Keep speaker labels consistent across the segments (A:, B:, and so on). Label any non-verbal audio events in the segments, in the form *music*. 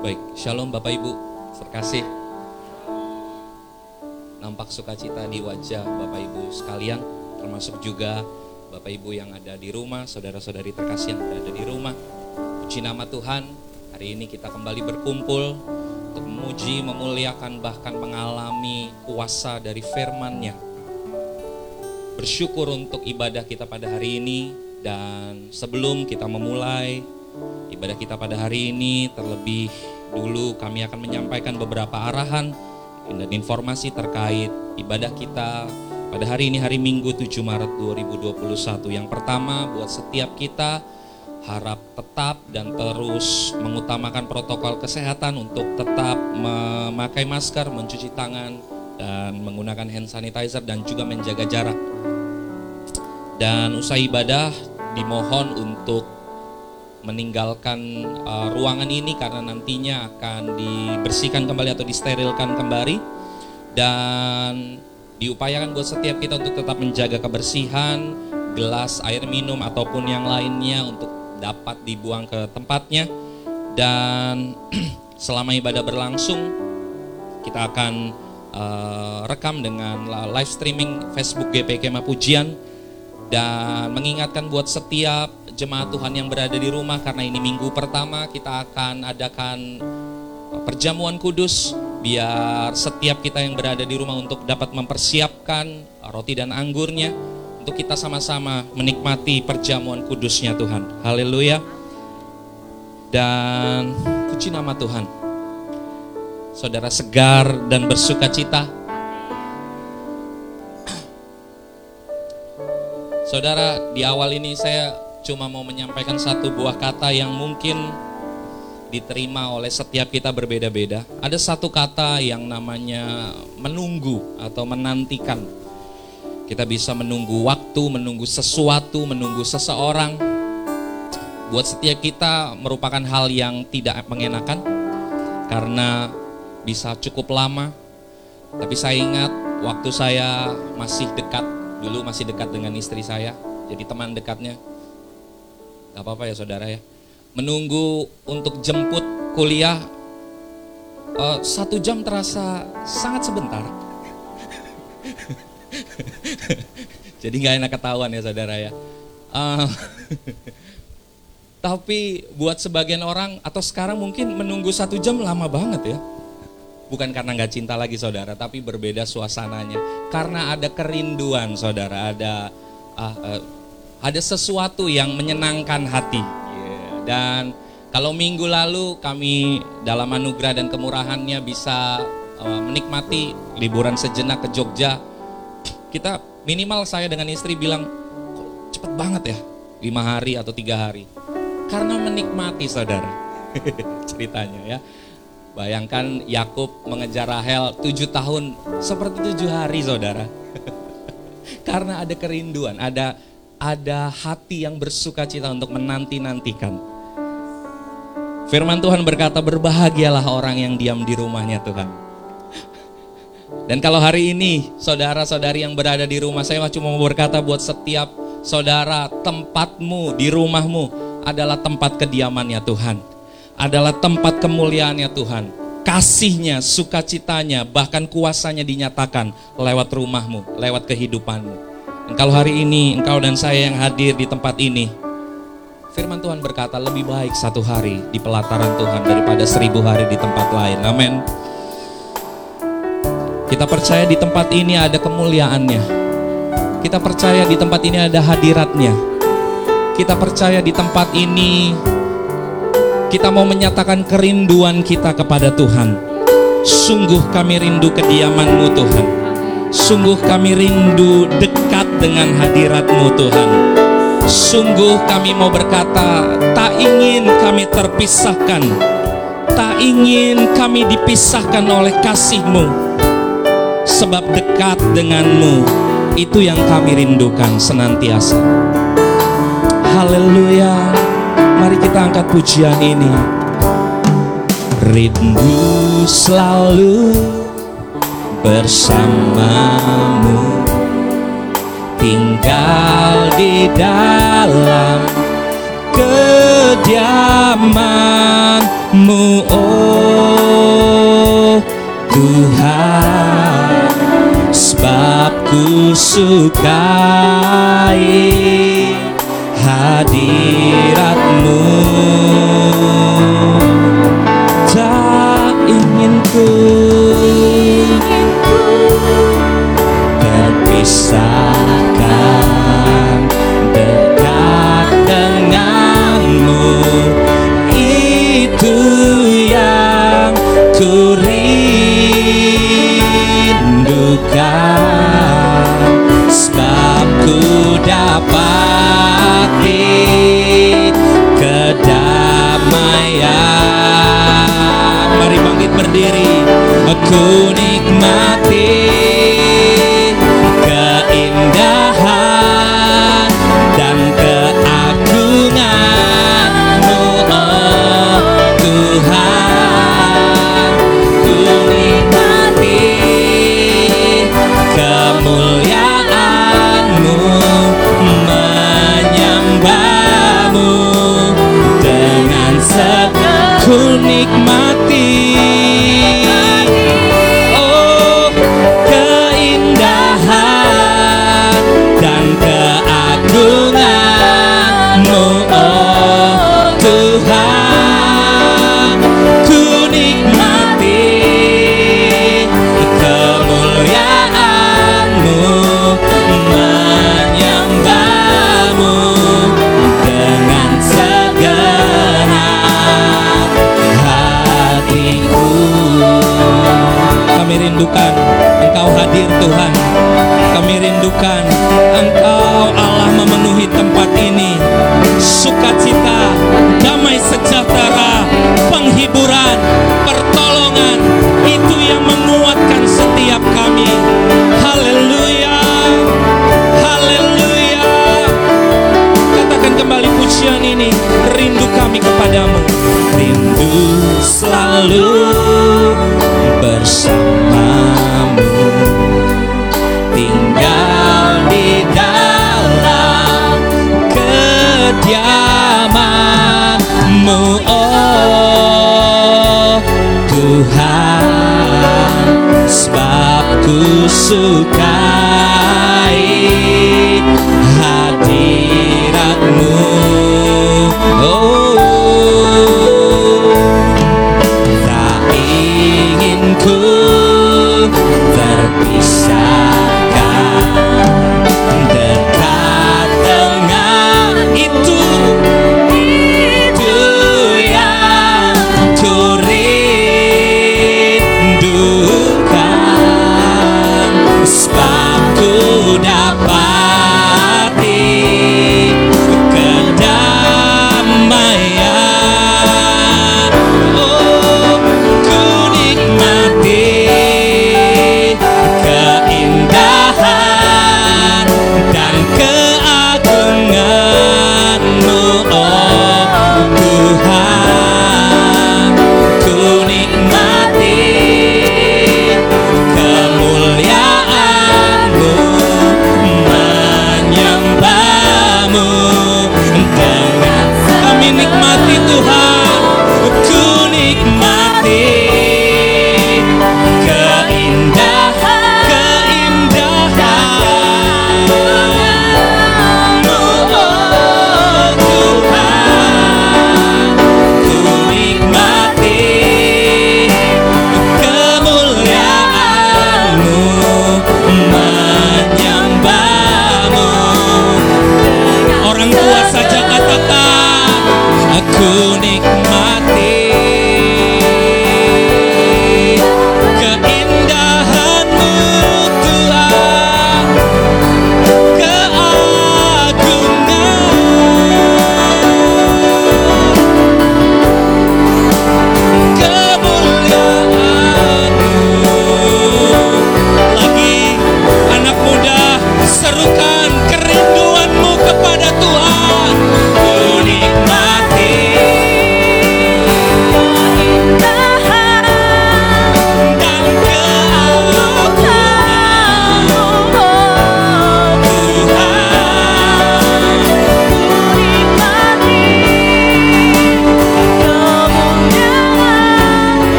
A: Baik, Shalom Bapak Ibu, terkasih. Nampak sukacita di wajah Bapak Ibu sekalian, termasuk juga Bapak Ibu yang ada di rumah, saudara-saudari terkasih yang berada di rumah. Puji nama Tuhan, hari ini kita kembali berkumpul untuk memuji, memuliakan, bahkan mengalami kuasa dari firman-Nya. Bersyukur untuk ibadah kita pada hari ini dan sebelum kita memulai ibadah kita pada hari ini terlebih dulu kami akan menyampaikan beberapa arahan dan informasi terkait ibadah kita pada hari ini hari Minggu 7 Maret 2021. Yang pertama buat setiap kita harap tetap dan terus mengutamakan protokol kesehatan untuk tetap memakai masker, mencuci tangan dan menggunakan hand sanitizer dan juga menjaga jarak. Dan usai ibadah dimohon untuk meninggalkan uh, ruangan ini karena nantinya akan dibersihkan kembali atau disterilkan kembali. Dan diupayakan buat setiap kita untuk tetap menjaga kebersihan gelas air minum ataupun yang lainnya untuk dapat dibuang ke tempatnya. Dan *clears throat* selama ibadah berlangsung kita akan uh, rekam dengan live streaming Facebook GPK Mapujian. Dan mengingatkan buat setiap jemaat Tuhan yang berada di rumah karena ini minggu pertama kita akan adakan perjamuan kudus biar setiap kita yang berada di rumah untuk dapat mempersiapkan roti dan anggurnya untuk kita sama-sama menikmati perjamuan kudusnya Tuhan. Haleluya. Dan puji nama Tuhan. Saudara segar dan bersuka cita. Saudara, di awal ini saya cuma mau menyampaikan satu buah kata yang mungkin diterima oleh setiap kita berbeda-beda. Ada satu kata yang namanya menunggu atau menantikan. Kita bisa menunggu waktu, menunggu sesuatu, menunggu seseorang. Buat setiap kita merupakan hal yang tidak mengenakan karena bisa cukup lama. Tapi saya ingat waktu saya masih dekat, dulu masih dekat dengan istri saya, jadi teman dekatnya Gak apa-apa ya saudara ya. Menunggu untuk jemput kuliah uh, satu jam terasa sangat sebentar. *laughs* Jadi nggak enak ketahuan ya saudara ya. Uh, *laughs* tapi buat sebagian orang atau sekarang mungkin menunggu satu jam lama banget ya. Bukan karena nggak cinta lagi saudara, tapi berbeda suasananya. Karena ada kerinduan saudara, ada uh, uh, ada sesuatu yang menyenangkan hati. Yeah. Dan kalau minggu lalu kami dalam anugerah dan kemurahannya bisa uh, menikmati liburan sejenak ke Jogja, kita minimal saya dengan istri bilang, cepet banget ya, lima hari atau tiga hari. Karena menikmati saudara, *laughs* ceritanya ya. Bayangkan Yakub mengejar Rahel tujuh tahun seperti tujuh hari saudara. *laughs* Karena ada kerinduan, ada ada hati yang bersuka cita untuk menanti-nantikan. Firman Tuhan berkata, berbahagialah orang yang diam di rumahnya Tuhan. Dan kalau hari ini saudara-saudari yang berada di rumah, saya cuma mau berkata buat setiap saudara, tempatmu di rumahmu adalah tempat kediamannya Tuhan. Adalah tempat kemuliaannya Tuhan. Kasihnya, sukacitanya, bahkan kuasanya dinyatakan lewat rumahmu, lewat kehidupanmu. Kalau hari ini engkau dan saya yang hadir di tempat ini, firman Tuhan berkata lebih baik satu hari di pelataran Tuhan daripada seribu hari di tempat lain. Amin. Kita percaya di tempat ini ada kemuliaannya. Kita percaya di tempat ini ada hadiratnya. Kita percaya di tempat ini kita mau menyatakan kerinduan kita kepada Tuhan. Sungguh kami rindu kediamanmu Tuhan. Sungguh kami rindu dekat dengan hadiratmu Tuhan. Sungguh kami mau berkata, tak ingin kami terpisahkan. Tak ingin kami dipisahkan oleh kasihmu. Sebab dekat denganmu, itu yang kami rindukan senantiasa. Haleluya. Mari kita angkat pujian ini. Rindu selalu bersamamu tinggal di dalam kediamanmu oh Tuhan. Sebab ku sukai hadiratmu. Tak ingin ku terpisah. Yang ku rindukan Sebab ku dapati kedamaian. Mari bangkit berdiri Aku nikmati ku nikmati rindukan engkau hadir Tuhan. Kami rindukan engkau Allah memenuhi tempat ini. Sukacita damai sejahtera penghiburan pertolongan itu yang menguatkan setiap kami. Haleluya haleluya. Katakan kembali pujian ini rindu kami kepadamu. Rindu selalu bersamamu oh Tuhan sebab ku sukai hadiratmu. Oh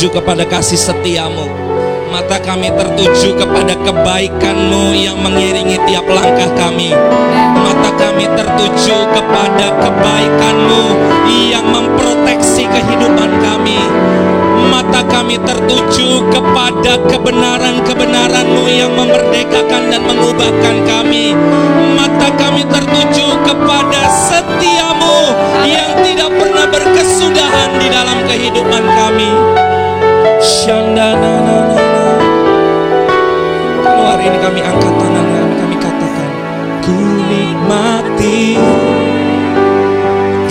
A: tertuju kepada kasih setiamu. Mata kami tertuju kepada kebaikanmu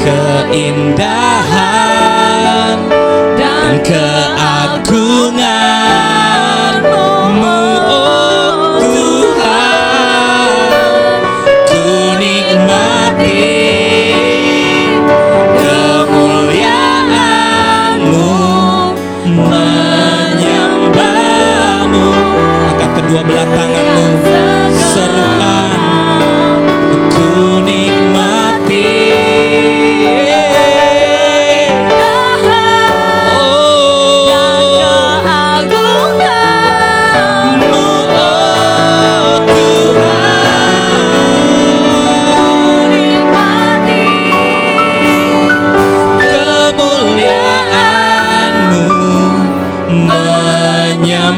A: keindahan dan keagunganmu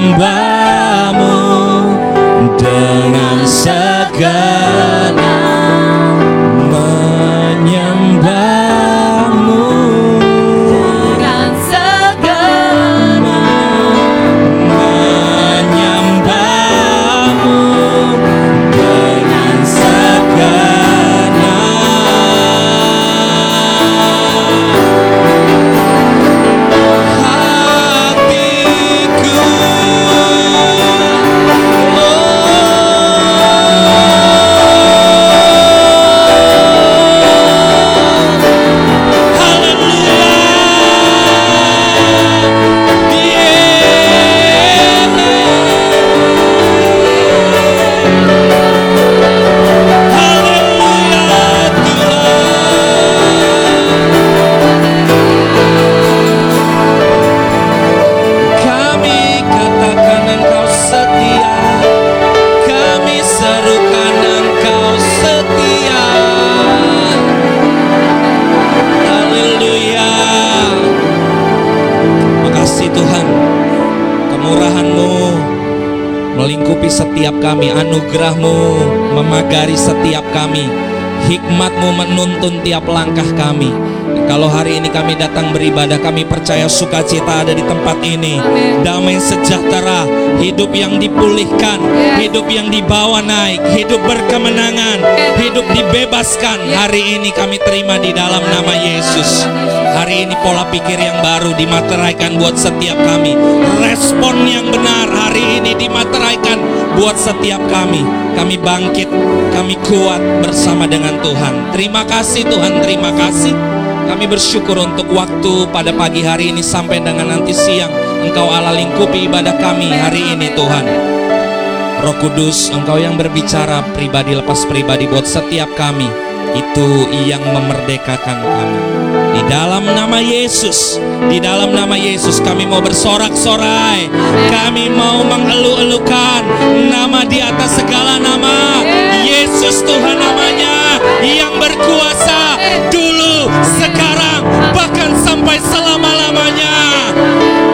A: 영광 kami datang beribadah, kami percaya sukacita ada di tempat ini. Damai sejahtera, hidup yang dipulihkan, hidup yang dibawa naik, hidup berkemenangan, hidup dibebaskan. Hari ini kami terima di dalam nama Yesus. Hari ini pola pikir yang baru dimateraikan buat setiap kami. Respon yang benar hari ini dimateraikan buat setiap kami. Kami bangkit, kami kuat bersama dengan Tuhan. Terima kasih Tuhan, terima kasih. Kami bersyukur untuk waktu pada pagi hari ini sampai dengan nanti siang. Engkau Allah lingkupi ibadah kami hari ini Tuhan. Roh Kudus, Engkau yang berbicara pribadi lepas pribadi buat setiap kami. Itu yang memerdekakan kami. Di dalam nama Yesus, di dalam nama Yesus kami mau bersorak-sorai. Kami mau mengeluh-elukan nama di atas segala nama. Yesus Tuhan namanya yang berkuasa dulu, sekarang, sampai selama-lamanya.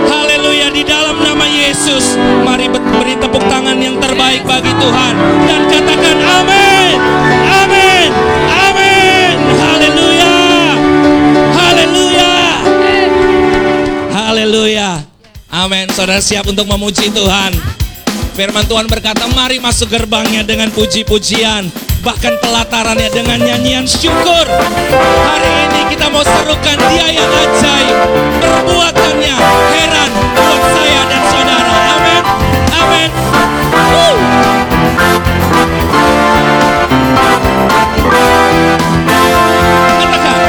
A: Haleluya di dalam nama Yesus. Mari beri tepuk tangan yang terbaik bagi Tuhan dan katakan amin. Amin. Amin. Haleluya. Haleluya. Haleluya. Amin. Saudara siap untuk memuji Tuhan. Firman Tuhan berkata, mari masuk gerbangnya dengan puji-pujian. Bahkan pelatarannya dengan nyanyian syukur. Hari ini kita mau serukan dia yang ajaib. Perbuatannya heran buat saya dan saudara. Amin. Amin. Katakan,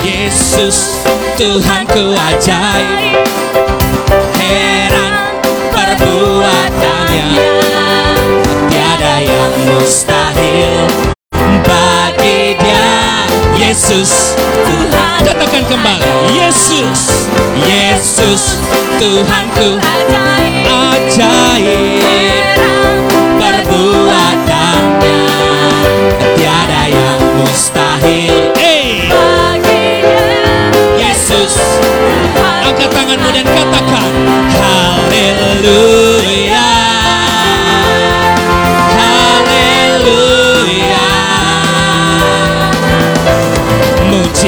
A: Yesus Tuhanku ajaib. Heran perbuatannya Tiada yang mustahil bagi dia Yesus Katakan kembali. Yesus. Yesus Tuhanku
B: ajaib
A: ajaib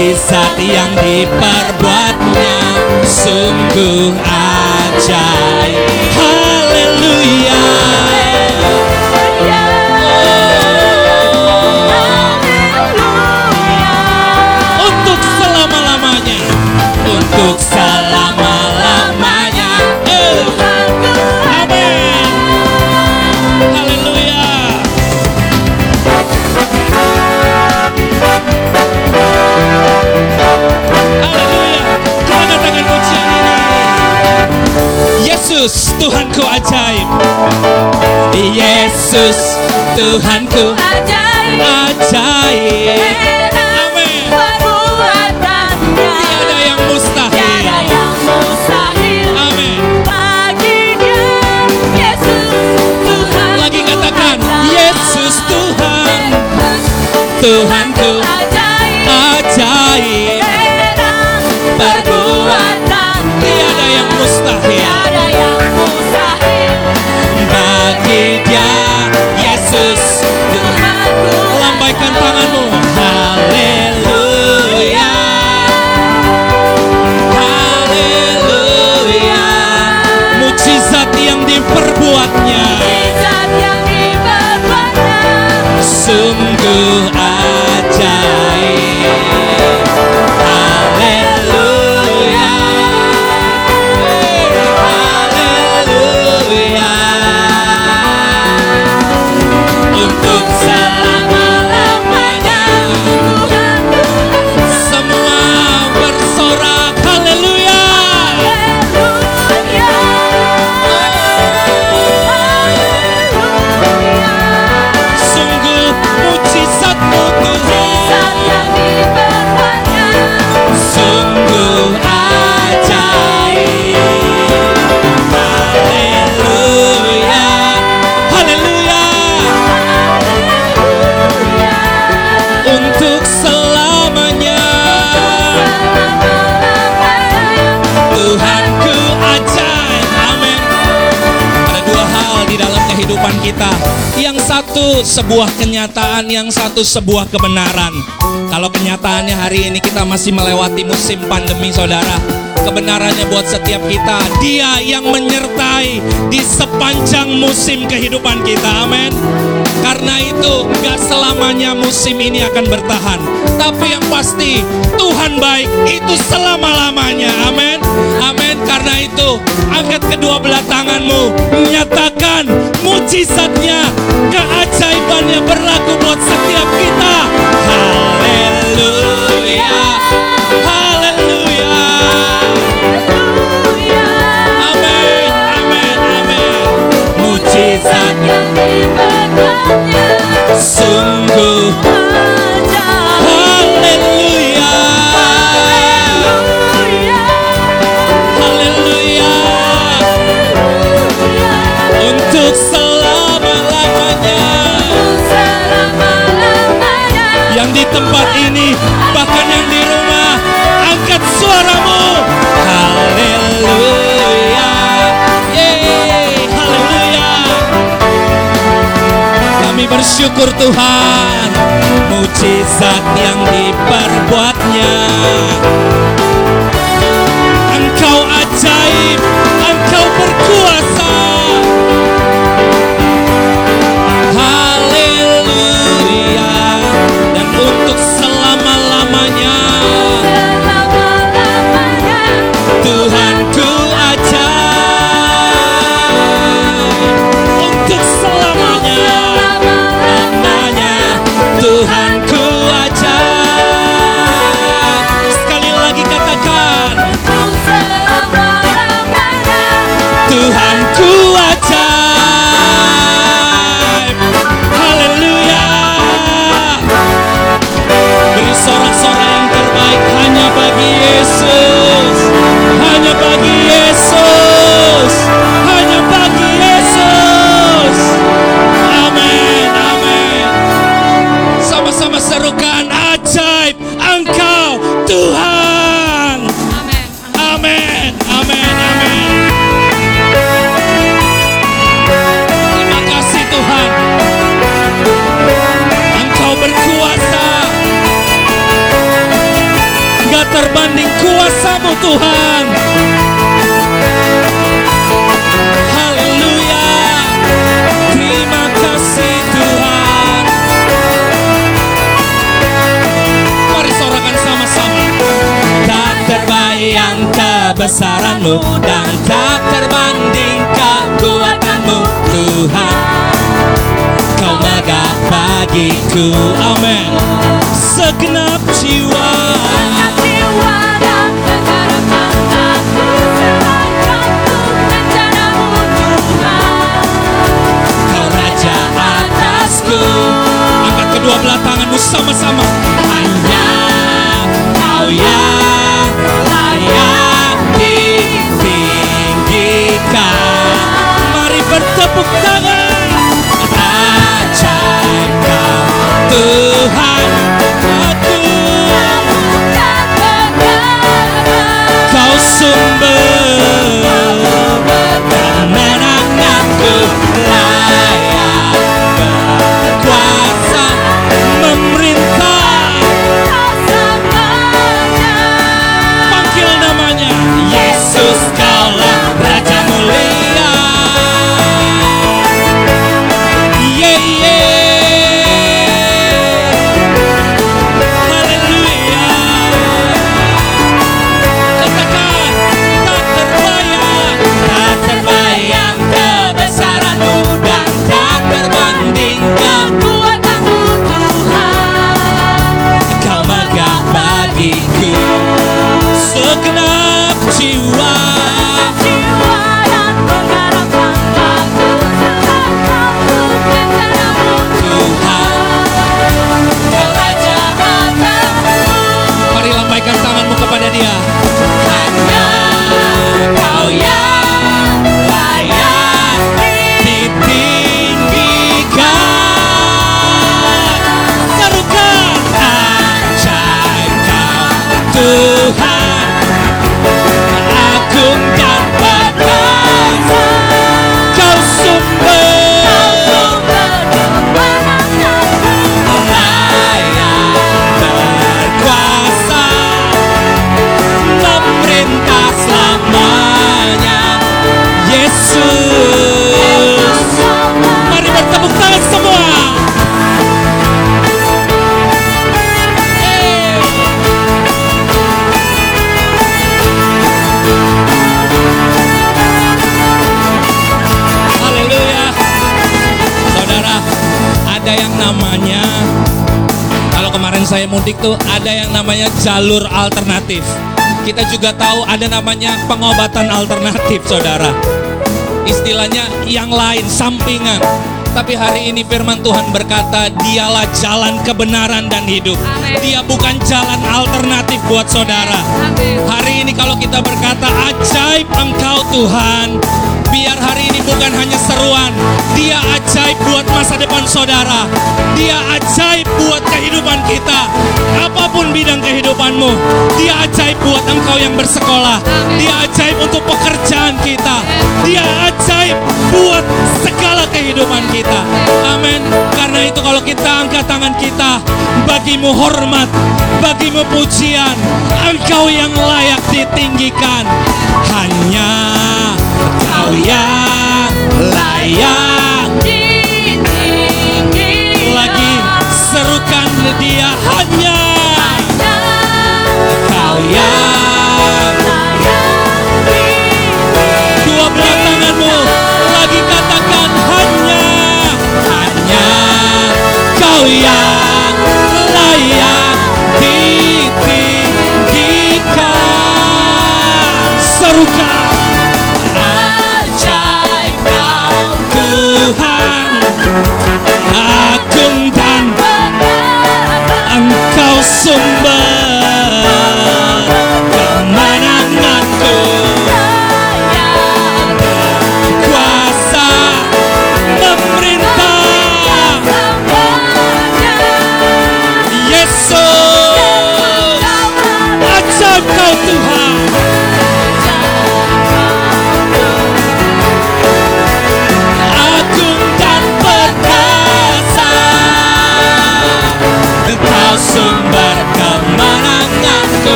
A: Mujizat yang diperbuatnya. Sungguh ajaib. Haleluya. Untuk selama-lamanya. Untuk selama-lamanya Yesus Tuhanku ajaib. Yesus Tuhanku ajaib. Amin Tiada yang mustahil. Amin Lagi katakan Yesus Tuhan. Tuhanku ajaib. Perbuatan Sungguh kita. Yang satu sebuah kenyataan Yang satu sebuah kebenaran. Kalau kenyataannya hari ini kita masih melewati musim pandemi saudara Kebenarannya buat setiap kita. Dia yang menyertai di sepanjang musim kehidupan kita. Amin. Karena itu gak selamanya musim ini akan bertahan. Tapi yang pasti Tuhan baik itu selama-lamanya. Amin. Amin. Karena itu angkat kedua belah tanganmu Nyatakan mujizatnya Keajaibannya berlaku buat setiap kita. Haleluya. Haleluya. Amin Amin Amin. Mujizat sungguh ini Bahkan yang di rumah Angkat suaramu. Haleluya. Yeay Haleluya. Kami bersyukur Tuhan Mujizat yang diperbuatnya. Engkau ajaib Engkau berkuasa hanya bagi Yesus. Hanya bagi Yesus. Amin amin. Sama-sama serukan ajaib engkau Tuhan.
B: Amin
A: amin amin. Amin terima kasih Tuhan. Engkau berkuasa. Gak terbanding kuasamu Tuhan. Kebesaranmu dan tak terbanding kekuatanmu Tuhan. Kau megah bagiku, amin. Segenap jiwa,
B: Jiwa dan pengharapan aku serahkan untuk rencanamu Tuhan.
A: kau raja atasku. Angkat kedua belah tanganmu sama-sama. Sumber kemenanganku layak berkuasa
B: Tuhan
A: Agung saya mudik tuh ada yang namanya jalur alternatif. Kita juga tahu ada namanya pengobatan alternatif, saudara. Istilahnya yang lain, sampingan. Tapi hari ini firman Tuhan berkata, dialah jalan kebenaran dan hidup.
B: Amin.
A: Dia bukan jalan alternatif buat saudara.
B: Amin.
A: Hari ini kalau kita berkata ajaib engkau Tuhan Biar hari ini bukan hanya seruan Dia ajaib buat masa depan saudara Dia ajaib buat kehidupan kita Apa pun bidang kehidupanmu Dia ajaib buat engkau yang bersekolah
B: Amin.
A: Dia ajaib untuk pekerjaan kita Dia ajaib buat segala kehidupan kita Amin. Karena itu kalau kita angkat tangan kita Bagimu hormat Bagimu pujian Engkau yang layak ditinggikan. Hanya Kau yang layak Lagi serukan dia. Hanya Kau yang Layak ditinggikan. Serukan. Ajaib kau Tuhan. Agung dan Engkau sumber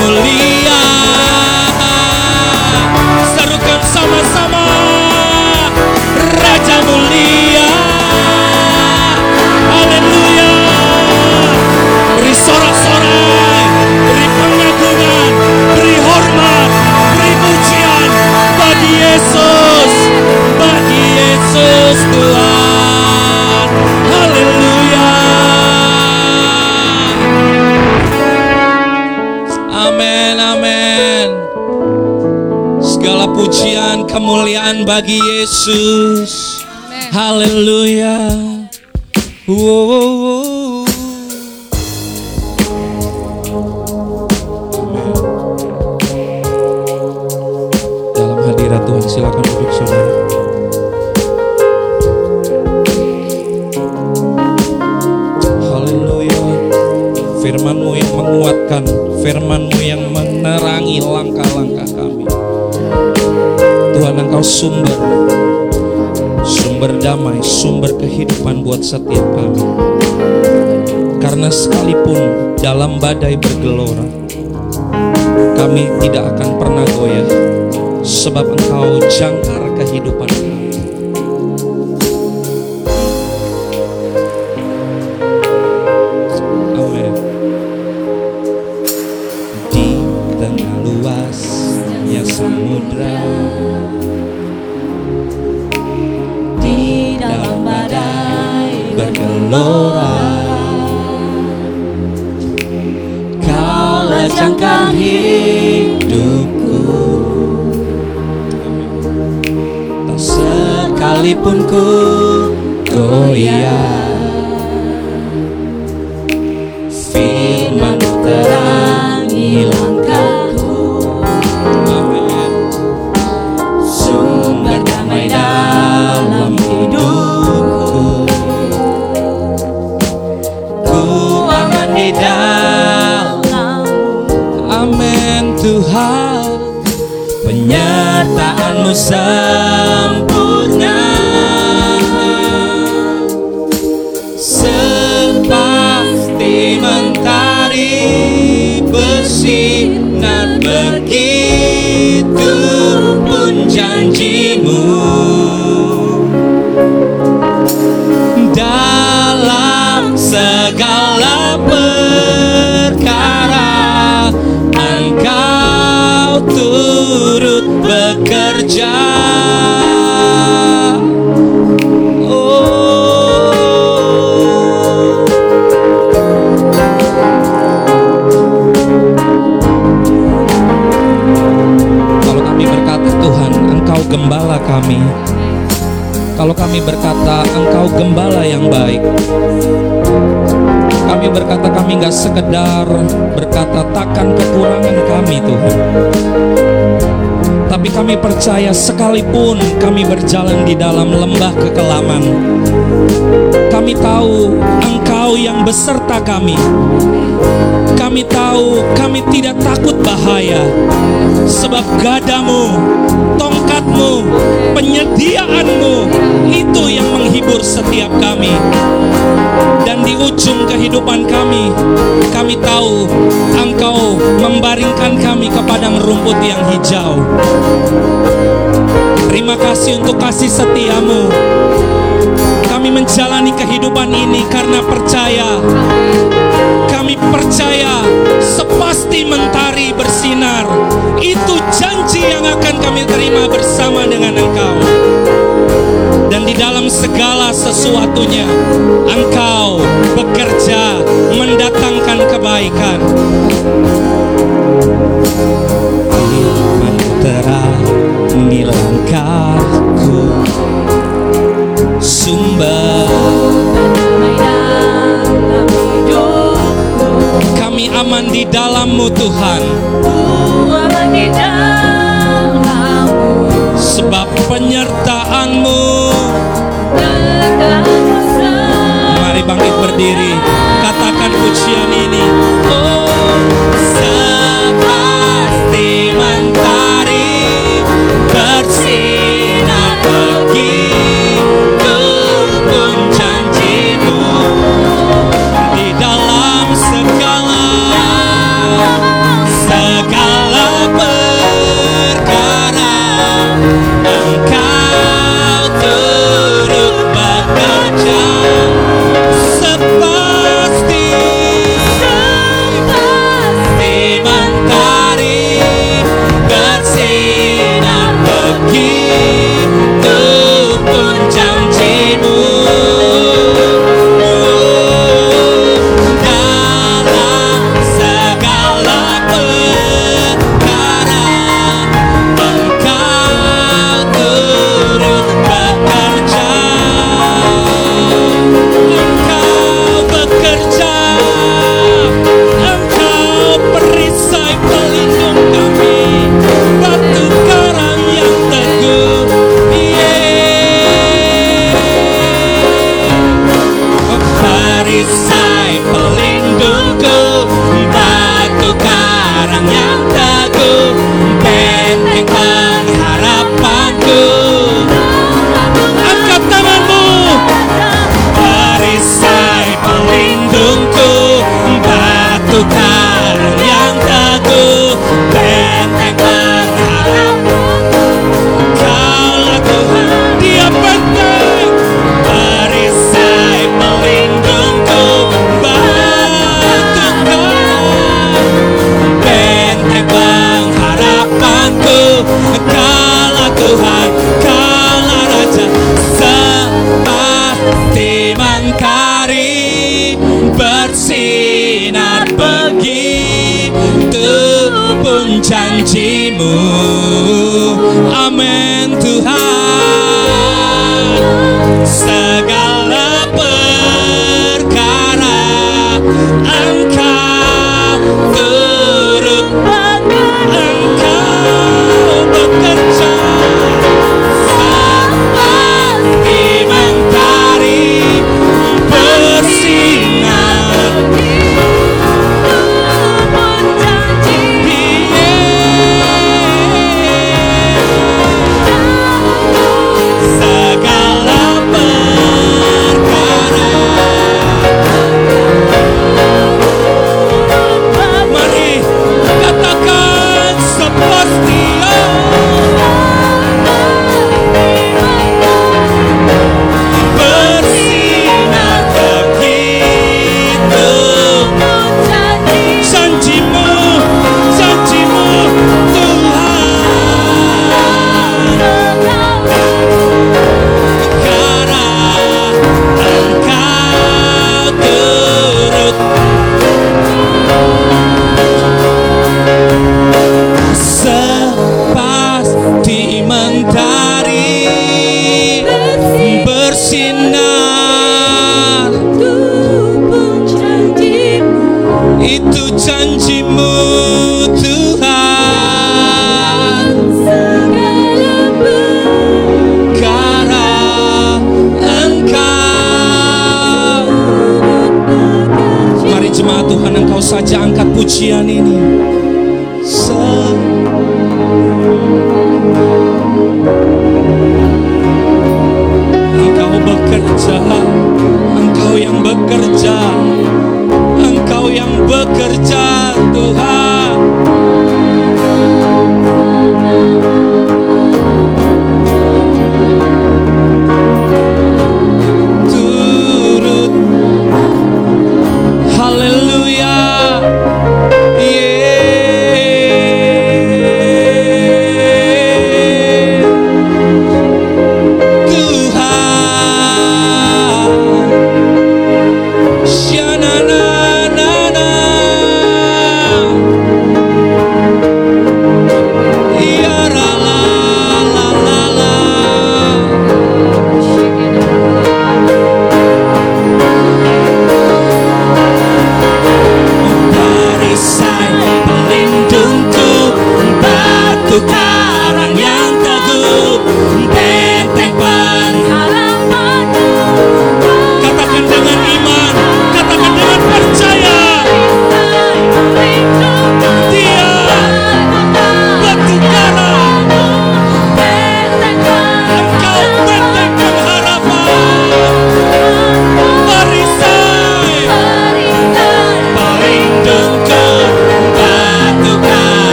A: mulia. Serukan sama-sama Raja mulia. Haleluya. Beri sorak-sorai Beri pengagungan Beri hormat Beri pujian Bagi Yesus Bagi Yesus Tuhan Segala pujian, kemuliaan bagi Yesus. Haleluya. Wow, wow, wow. Amin. Dalam hadirat Tuhan silakan duduk saudara. Haleluya. Firmanmu yang menguatkan, firmanmu yang menerangi langkah-langkah. Tuhan engkau sumber, sumber damai, sumber kehidupan buat setiap kami. Karena sekalipun dalam badai bergelora, kami tidak akan pernah goyah, sebab engkau jangkar kehidupan kami. Sekalipun kami berjalan di dalam lembah kekelaman. Kami tahu Engkau yang beserta kami. Kami tahu kami tidak takut bahaya Sebab gadamu, tongkatmu, penyediaanmu Itu yang menghibur setiap kami. Dan di ujung kehidupan kami Kami tahu Engkau membaringkan kami ke padang rumput yang hijau. Terima kasih untuk kasih setiamu. Kami menjalani kehidupan ini karena percaya. Kami percaya sepasti mentari bersinar. Itu janji yang akan kami terima bersama dengan engkau dan di dalam segala sesuatunya engkau bekerja mendatangkan kebaikan. Menerangi langkahku sumber. Kami aman di dalammu Tuhan.
B: Di
A: sebab penyertaanmu bangkit berdiri. Katakan pujian ini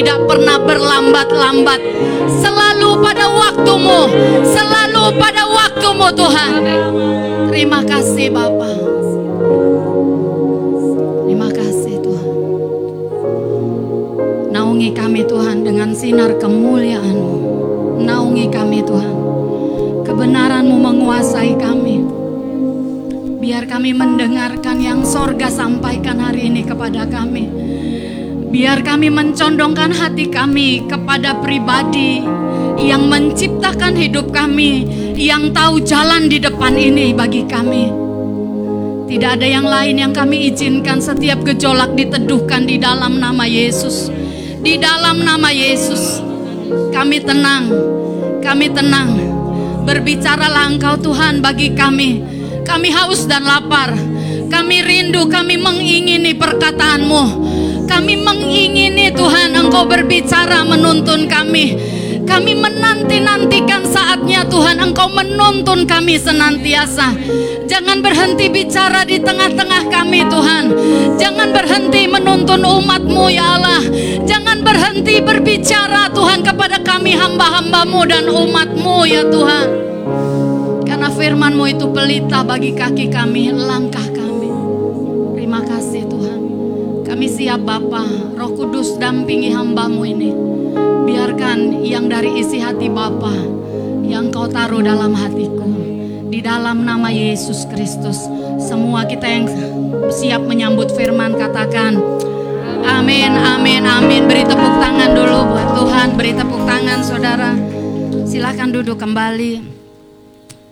B: tidak pernah berlambat-lambat. Selalu pada waktumu. Selalu pada waktumu Tuhan. Terima kasih Bapak. Terima kasih Tuhan. Naungi kami Tuhan dengan sinar kemuliaan-Mu. Naungi kami Tuhan. Kebenaran-Mu menguasai kami. Biar kami mendengarkan yang sorga sampaikan hari ini kepada kami. Biar kami mencondongkan hati kami kepada pribadi yang menciptakan hidup kami, yang tahu jalan di depan ini bagi kami. Tidak ada yang lain yang kami izinkan setiap gejolak diteduhkan di dalam nama Yesus. Di dalam nama Yesus, kami tenang, kami tenang. Berbicaralah Engkau Tuhan bagi kami. Kami haus dan lapar. Kami rindu, kami mengingini perkataanmu. Kami mengingini Tuhan Engkau berbicara menuntun kami. Kami menanti-nantikan saatnya Tuhan Engkau menuntun kami senantiasa. Jangan berhenti bicara di tengah-tengah kami Tuhan. Jangan berhenti menuntun umatmu ya Allah. Jangan berhenti berbicara Tuhan kepada kami hamba-hambamu dan umatmu ya Tuhan. Karena firmanmu itu pelita bagi kaki kami, langkah kami. Siap Bapa, Roh Kudus dampingi hambamu ini. Biarkan yang dari isi hati Bapa yang kau taruh dalam hatiku. Di dalam nama Yesus Kristus. Semua kita yang siap menyambut firman katakan. Amin, amin, amin. Beri tepuk tangan dulu buat Tuhan. Beri tepuk tangan saudara. Silakan duduk kembali.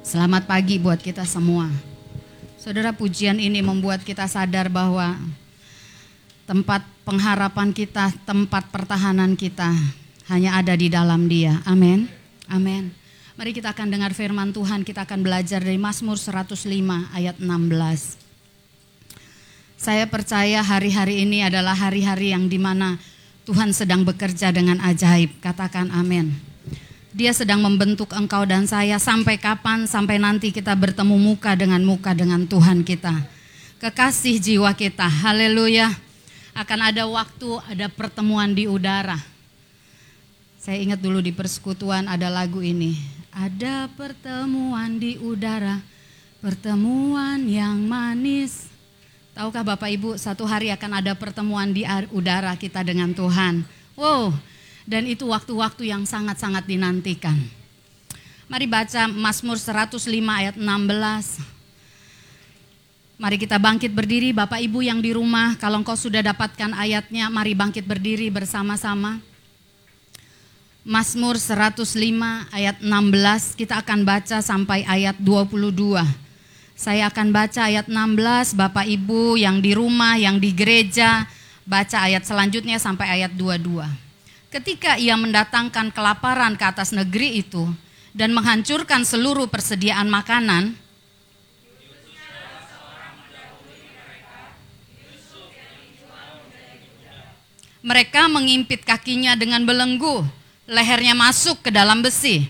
B: Selamat pagi buat kita semua. Saudara pujian ini membuat kita sadar bahwa tempat pengharapan kita, tempat pertahanan kita hanya ada di dalam Dia. Amin. Amin. Mari kita akan dengar firman Tuhan, kita akan belajar dari Mazmur 105 ayat 16. Saya percaya hari-hari ini adalah hari-hari yang di mana Tuhan sedang bekerja dengan ajaib. Katakan amin. Dia sedang membentuk engkau dan saya sampai kapan? Sampai nanti kita bertemu muka dengan muka dengan Tuhan kita. Kekasih jiwa kita, haleluya. Akan ada waktu, ada pertemuan di udara. Saya ingat dulu di persekutuan ada lagu ini. Ada pertemuan di udara, pertemuan yang manis. Tahukah Bapak Ibu, satu hari akan ada pertemuan di udara kita dengan Tuhan. Wow, dan itu waktu-waktu yang sangat-sangat dinantikan. Mari baca Mazmur 105 ayat 16. Mari kita bangkit berdiri Bapak Ibu yang di rumah, kalau engkau sudah dapatkan ayatnya, mari bangkit berdiri bersama-sama. Mazmur 105 ayat 16, kita akan baca sampai ayat 22. Saya akan baca ayat 16, Bapak Ibu yang di rumah, yang di gereja, baca ayat selanjutnya sampai ayat 22. Ketika ia mendatangkan kelaparan ke atas negeri itu dan menghancurkan seluruh persediaan makanan, mereka mengimpit kakinya dengan belenggu, lehernya masuk ke dalam besi.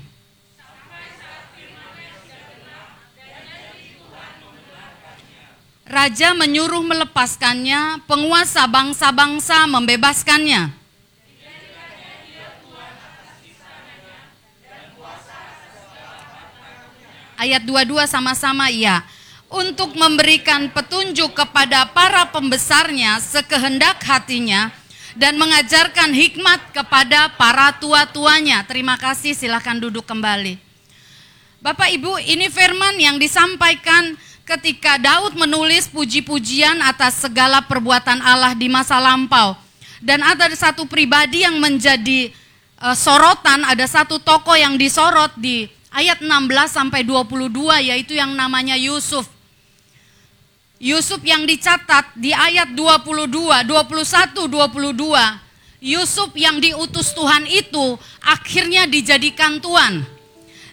B: Raja menyuruh melepaskannya, penguasa bangsa-bangsa membebaskannya. Ayat 22 sama-sama ya. Untuk memberikan petunjuk kepada para pembesarnya sekehendak hatinya dan mengajarkan hikmat kepada para tua-tuanya. Terima kasih, silahkan duduk kembali. Bapak Ibu, ini firman yang disampaikan ketika Daud menulis puji-pujian atas segala perbuatan Allah di masa lampau. Dan ada satu pribadi yang menjadi uh, sorotan, ada satu tokoh yang disorot di ayat 16 sampai 22 yaitu yang namanya Yusuf. Yusuf yang dicatat di ayat 22, 21, 22. Yusuf yang diutus Tuhan itu akhirnya dijadikan tuan.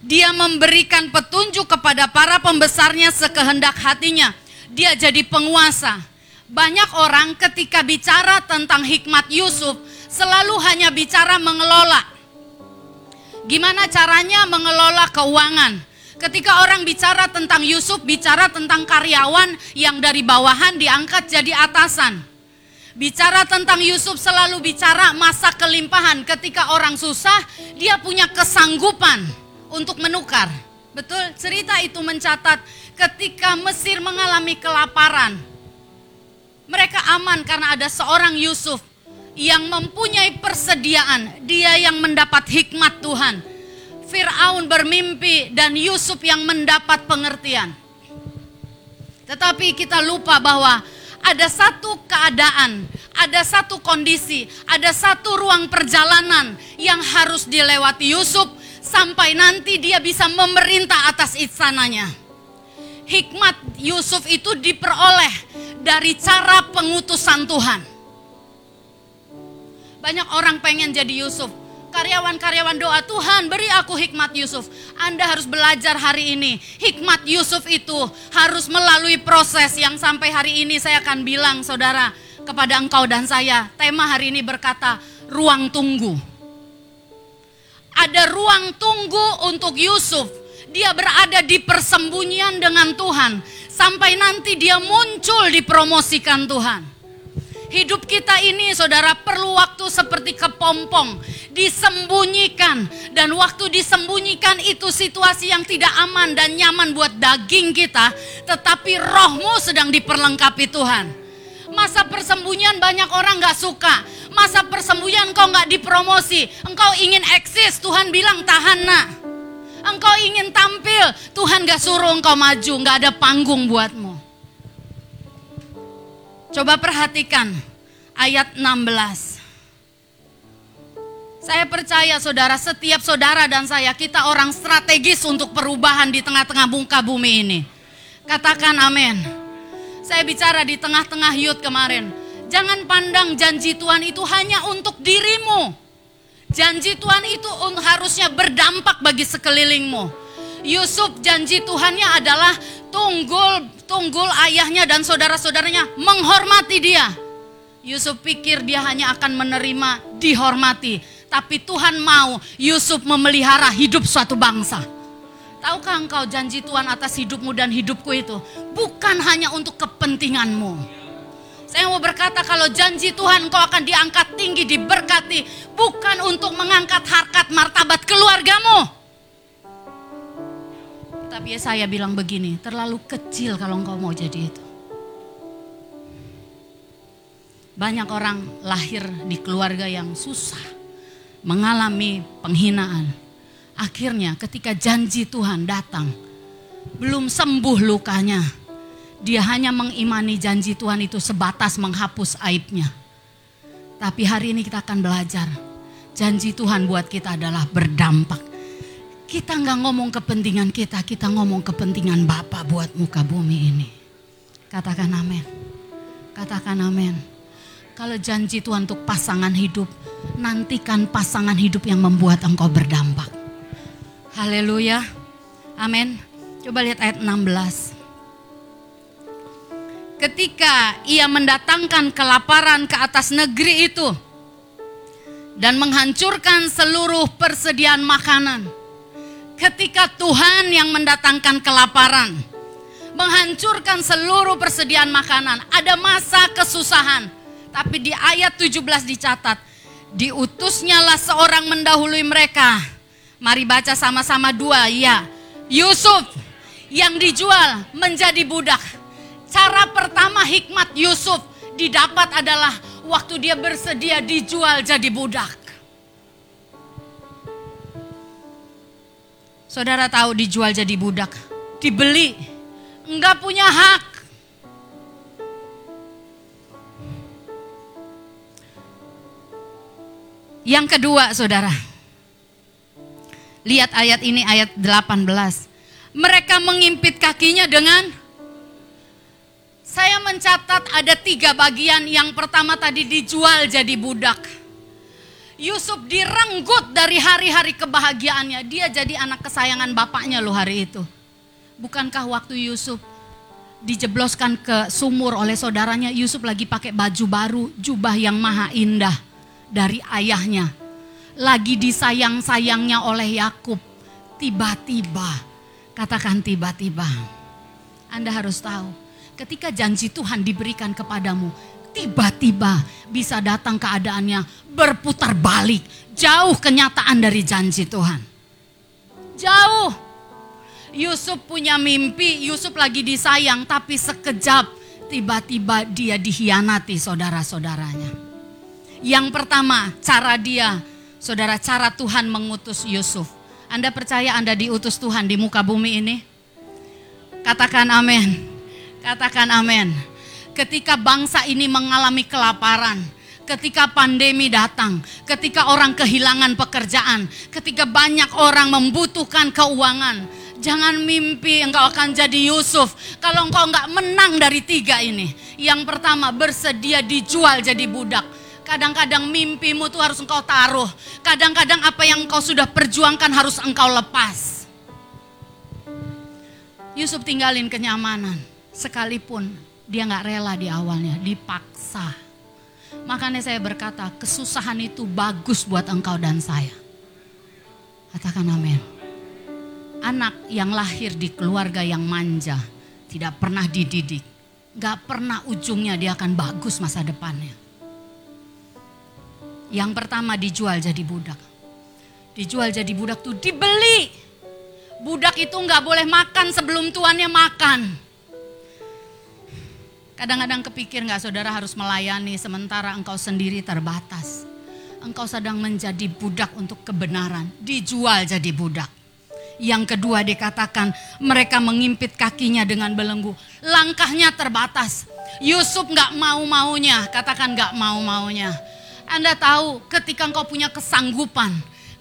B: Dia memberikan petunjuk kepada para pembesarnya sekehendak hatinya. Dia jadi penguasa. Banyak orang ketika bicara tentang hikmat Yusuf selalu hanya bicara mengelola. Gimana caranya mengelola keuangan? Ketika orang bicara tentang Yusuf, bicara tentang karyawan yang dari bawahan diangkat jadi atasan. Bicara tentang Yusuf selalu bicara masa kelimpahan. Ketika orang susah, dia punya kesanggupan untuk menukar. Betul, cerita itu mencatat ketika Mesir mengalami kelaparan. Mereka aman karena ada seorang Yusuf yang mempunyai persediaan. Dia yang mendapat hikmat Tuhan Fir'aun bermimpi dan Yusuf yang mendapat pengertian. Tetapi kita lupa bahwa ada satu keadaan, ada satu kondisi, ada satu ruang perjalanan yang harus dilewati Yusuf sampai nanti dia bisa memerintah atas istananya. Hikmat Yusuf itu diperoleh dari cara pengutusan Tuhan. Banyak orang pengen jadi Yusuf, karyawan-karyawan doa Tuhan beri aku hikmat Yusuf. Anda harus belajar hari ini. Hikmat Yusuf itu harus melalui proses yang sampai hari ini saya akan bilang saudara kepada engkau dan saya. Tema hari ini berkata ruang tunggu. Ada ruang tunggu untuk Yusuf. Dia berada di persembunyian dengan Tuhan. Sampai nanti dia muncul dipromosikan Tuhan. Hidup kita ini saudara perlu waktu seperti kepompong. Disembunyikan. Dan waktu disembunyikan itu situasi yang tidak aman dan nyaman buat daging kita. Tetapi rohmu sedang diperlengkapi Tuhan. Masa persembunyian banyak orang gak suka. Masa persembunyian engkau gak dipromosi. Engkau ingin eksis, Tuhan bilang tahan nak. Engkau ingin tampil, Tuhan gak suruh engkau maju, gak ada panggung buatmu. Coba perhatikan ayat 16. Saya percaya saudara, setiap saudara dan saya, kita orang strategis untuk perubahan di tengah-tengah muka bumi ini. Katakan amin. Saya bicara di tengah-tengah yud kemarin. Jangan pandang janji Tuhan itu hanya untuk dirimu. Janji Tuhan itu harusnya berdampak bagi sekelilingmu. Yusuf janji Tuhannya adalah tunggul tunggul ayahnya dan saudara-saudaranya menghormati dia. Yusuf pikir dia hanya akan menerima dihormati. Tapi Tuhan mau Yusuf memelihara hidup suatu bangsa. Tahukah engkau janji Tuhan atas hidupmu dan hidupku itu bukan hanya untuk kepentinganmu. Saya mau berkata kalau janji Tuhan engkau akan diangkat tinggi, diberkati. Bukan untuk mengangkat harkat martabat keluargamu. Tapi saya bilang begini, terlalu kecil kalau engkau mau jadi itu. Banyak orang lahir di keluarga yang susah, mengalami penghinaan. Akhirnya ketika janji Tuhan datang, belum sembuh lukanya. Dia hanya mengimani janji Tuhan itu sebatas menghapus aibnya. Tapi hari ini kita akan belajar. Janji Tuhan buat kita adalah berdampak kita nggak ngomong kepentingan kita, kita ngomong kepentingan Bapak buat muka bumi ini. Katakan amin. Katakan amin. Kalau janji Tuhan untuk pasangan hidup, nantikan pasangan hidup yang membuat engkau berdampak. Haleluya. Amin. Coba lihat ayat 16. Ketika ia mendatangkan kelaparan ke atas negeri itu dan menghancurkan seluruh persediaan makanan ketika Tuhan yang mendatangkan kelaparan, menghancurkan seluruh persediaan makanan, ada masa kesusahan. Tapi di ayat 17 dicatat, diutusnyalah seorang mendahului mereka. Mari baca sama-sama dua, ya. Yusuf yang dijual menjadi budak. Cara pertama hikmat Yusuf didapat adalah waktu dia bersedia dijual jadi budak. Saudara tahu dijual jadi budak, dibeli, enggak punya hak. Yang kedua, saudara. Lihat ayat ini, ayat 18. Mereka mengimpit kakinya dengan saya mencatat ada tiga bagian. Yang pertama tadi dijual jadi budak. Yusuf direnggut dari hari-hari kebahagiaannya. Dia jadi anak kesayangan bapaknya loh hari itu. Bukankah waktu Yusuf dijebloskan ke sumur oleh saudaranya, Yusuf lagi pakai baju baru, jubah yang maha indah dari ayahnya. Lagi disayang-sayangnya oleh Yakub. Tiba-tiba, katakan tiba-tiba. Anda harus tahu, ketika janji Tuhan diberikan kepadamu, tiba-tiba bisa datang keadaannya berputar balik, jauh kenyataan dari janji Tuhan. Jauh. Yusuf punya mimpi, Yusuf lagi disayang, tapi sekejap tiba-tiba dia dihianati saudara-saudaranya. Yang pertama, cara dia, saudara, cara Tuhan mengutus Yusuf. Anda percaya Anda diutus Tuhan di muka bumi ini? Katakan amin. Katakan amin. Ketika bangsa ini mengalami kelaparan, ketika pandemi datang, ketika orang kehilangan pekerjaan, ketika banyak orang membutuhkan keuangan, jangan mimpi engkau akan jadi Yusuf kalau engkau enggak menang dari tiga ini. Yang pertama bersedia dijual jadi budak. Kadang-kadang mimpimu tuh harus engkau taruh. Kadang-kadang apa yang engkau sudah perjuangkan harus engkau lepas. Yusuf tinggalin kenyamanan. Sekalipun dia nggak rela di awalnya, dipaksa. Makanya saya berkata, kesusahan itu bagus buat engkau dan saya. Katakan amin. Anak yang lahir di keluarga yang manja, tidak pernah dididik, gak pernah ujungnya dia akan bagus masa depannya. Yang pertama dijual jadi budak. Dijual jadi budak tuh dibeli. Budak itu nggak boleh makan sebelum tuannya makan. Kadang-kadang kepikir nggak saudara harus melayani sementara engkau sendiri terbatas. Engkau sedang menjadi budak untuk kebenaran, dijual jadi budak. Yang kedua dikatakan mereka mengimpit kakinya dengan belenggu. Langkahnya terbatas. Yusuf nggak mau-maunya, katakan nggak mau-maunya. Anda tahu ketika engkau punya kesanggupan,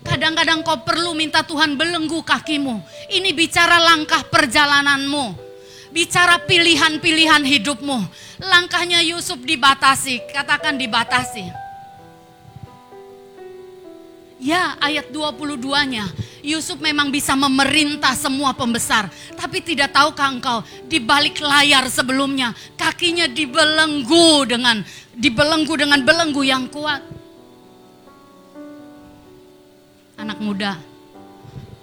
B: kadang-kadang kau perlu minta Tuhan belenggu kakimu. Ini bicara langkah perjalananmu bicara pilihan-pilihan hidupmu. Langkahnya Yusuf dibatasi, katakan dibatasi. Ya ayat 22-nya, Yusuf memang bisa memerintah semua pembesar. Tapi tidak tahukah engkau, di balik layar sebelumnya, kakinya dibelenggu dengan dibelenggu dengan belenggu yang kuat. Anak muda,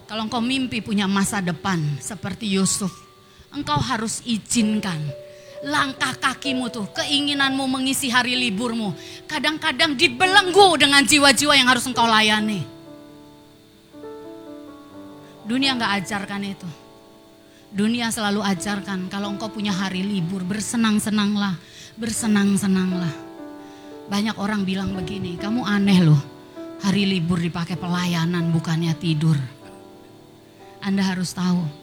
B: kalau engkau mimpi punya masa depan seperti Yusuf, engkau harus izinkan langkah kakimu tuh, keinginanmu mengisi hari liburmu, kadang-kadang dibelenggu dengan jiwa-jiwa yang harus engkau layani. Dunia nggak ajarkan itu. Dunia selalu ajarkan kalau engkau punya hari libur, bersenang-senanglah, bersenang-senanglah. Banyak orang bilang begini, kamu aneh loh, hari libur dipakai pelayanan bukannya tidur. Anda harus tahu,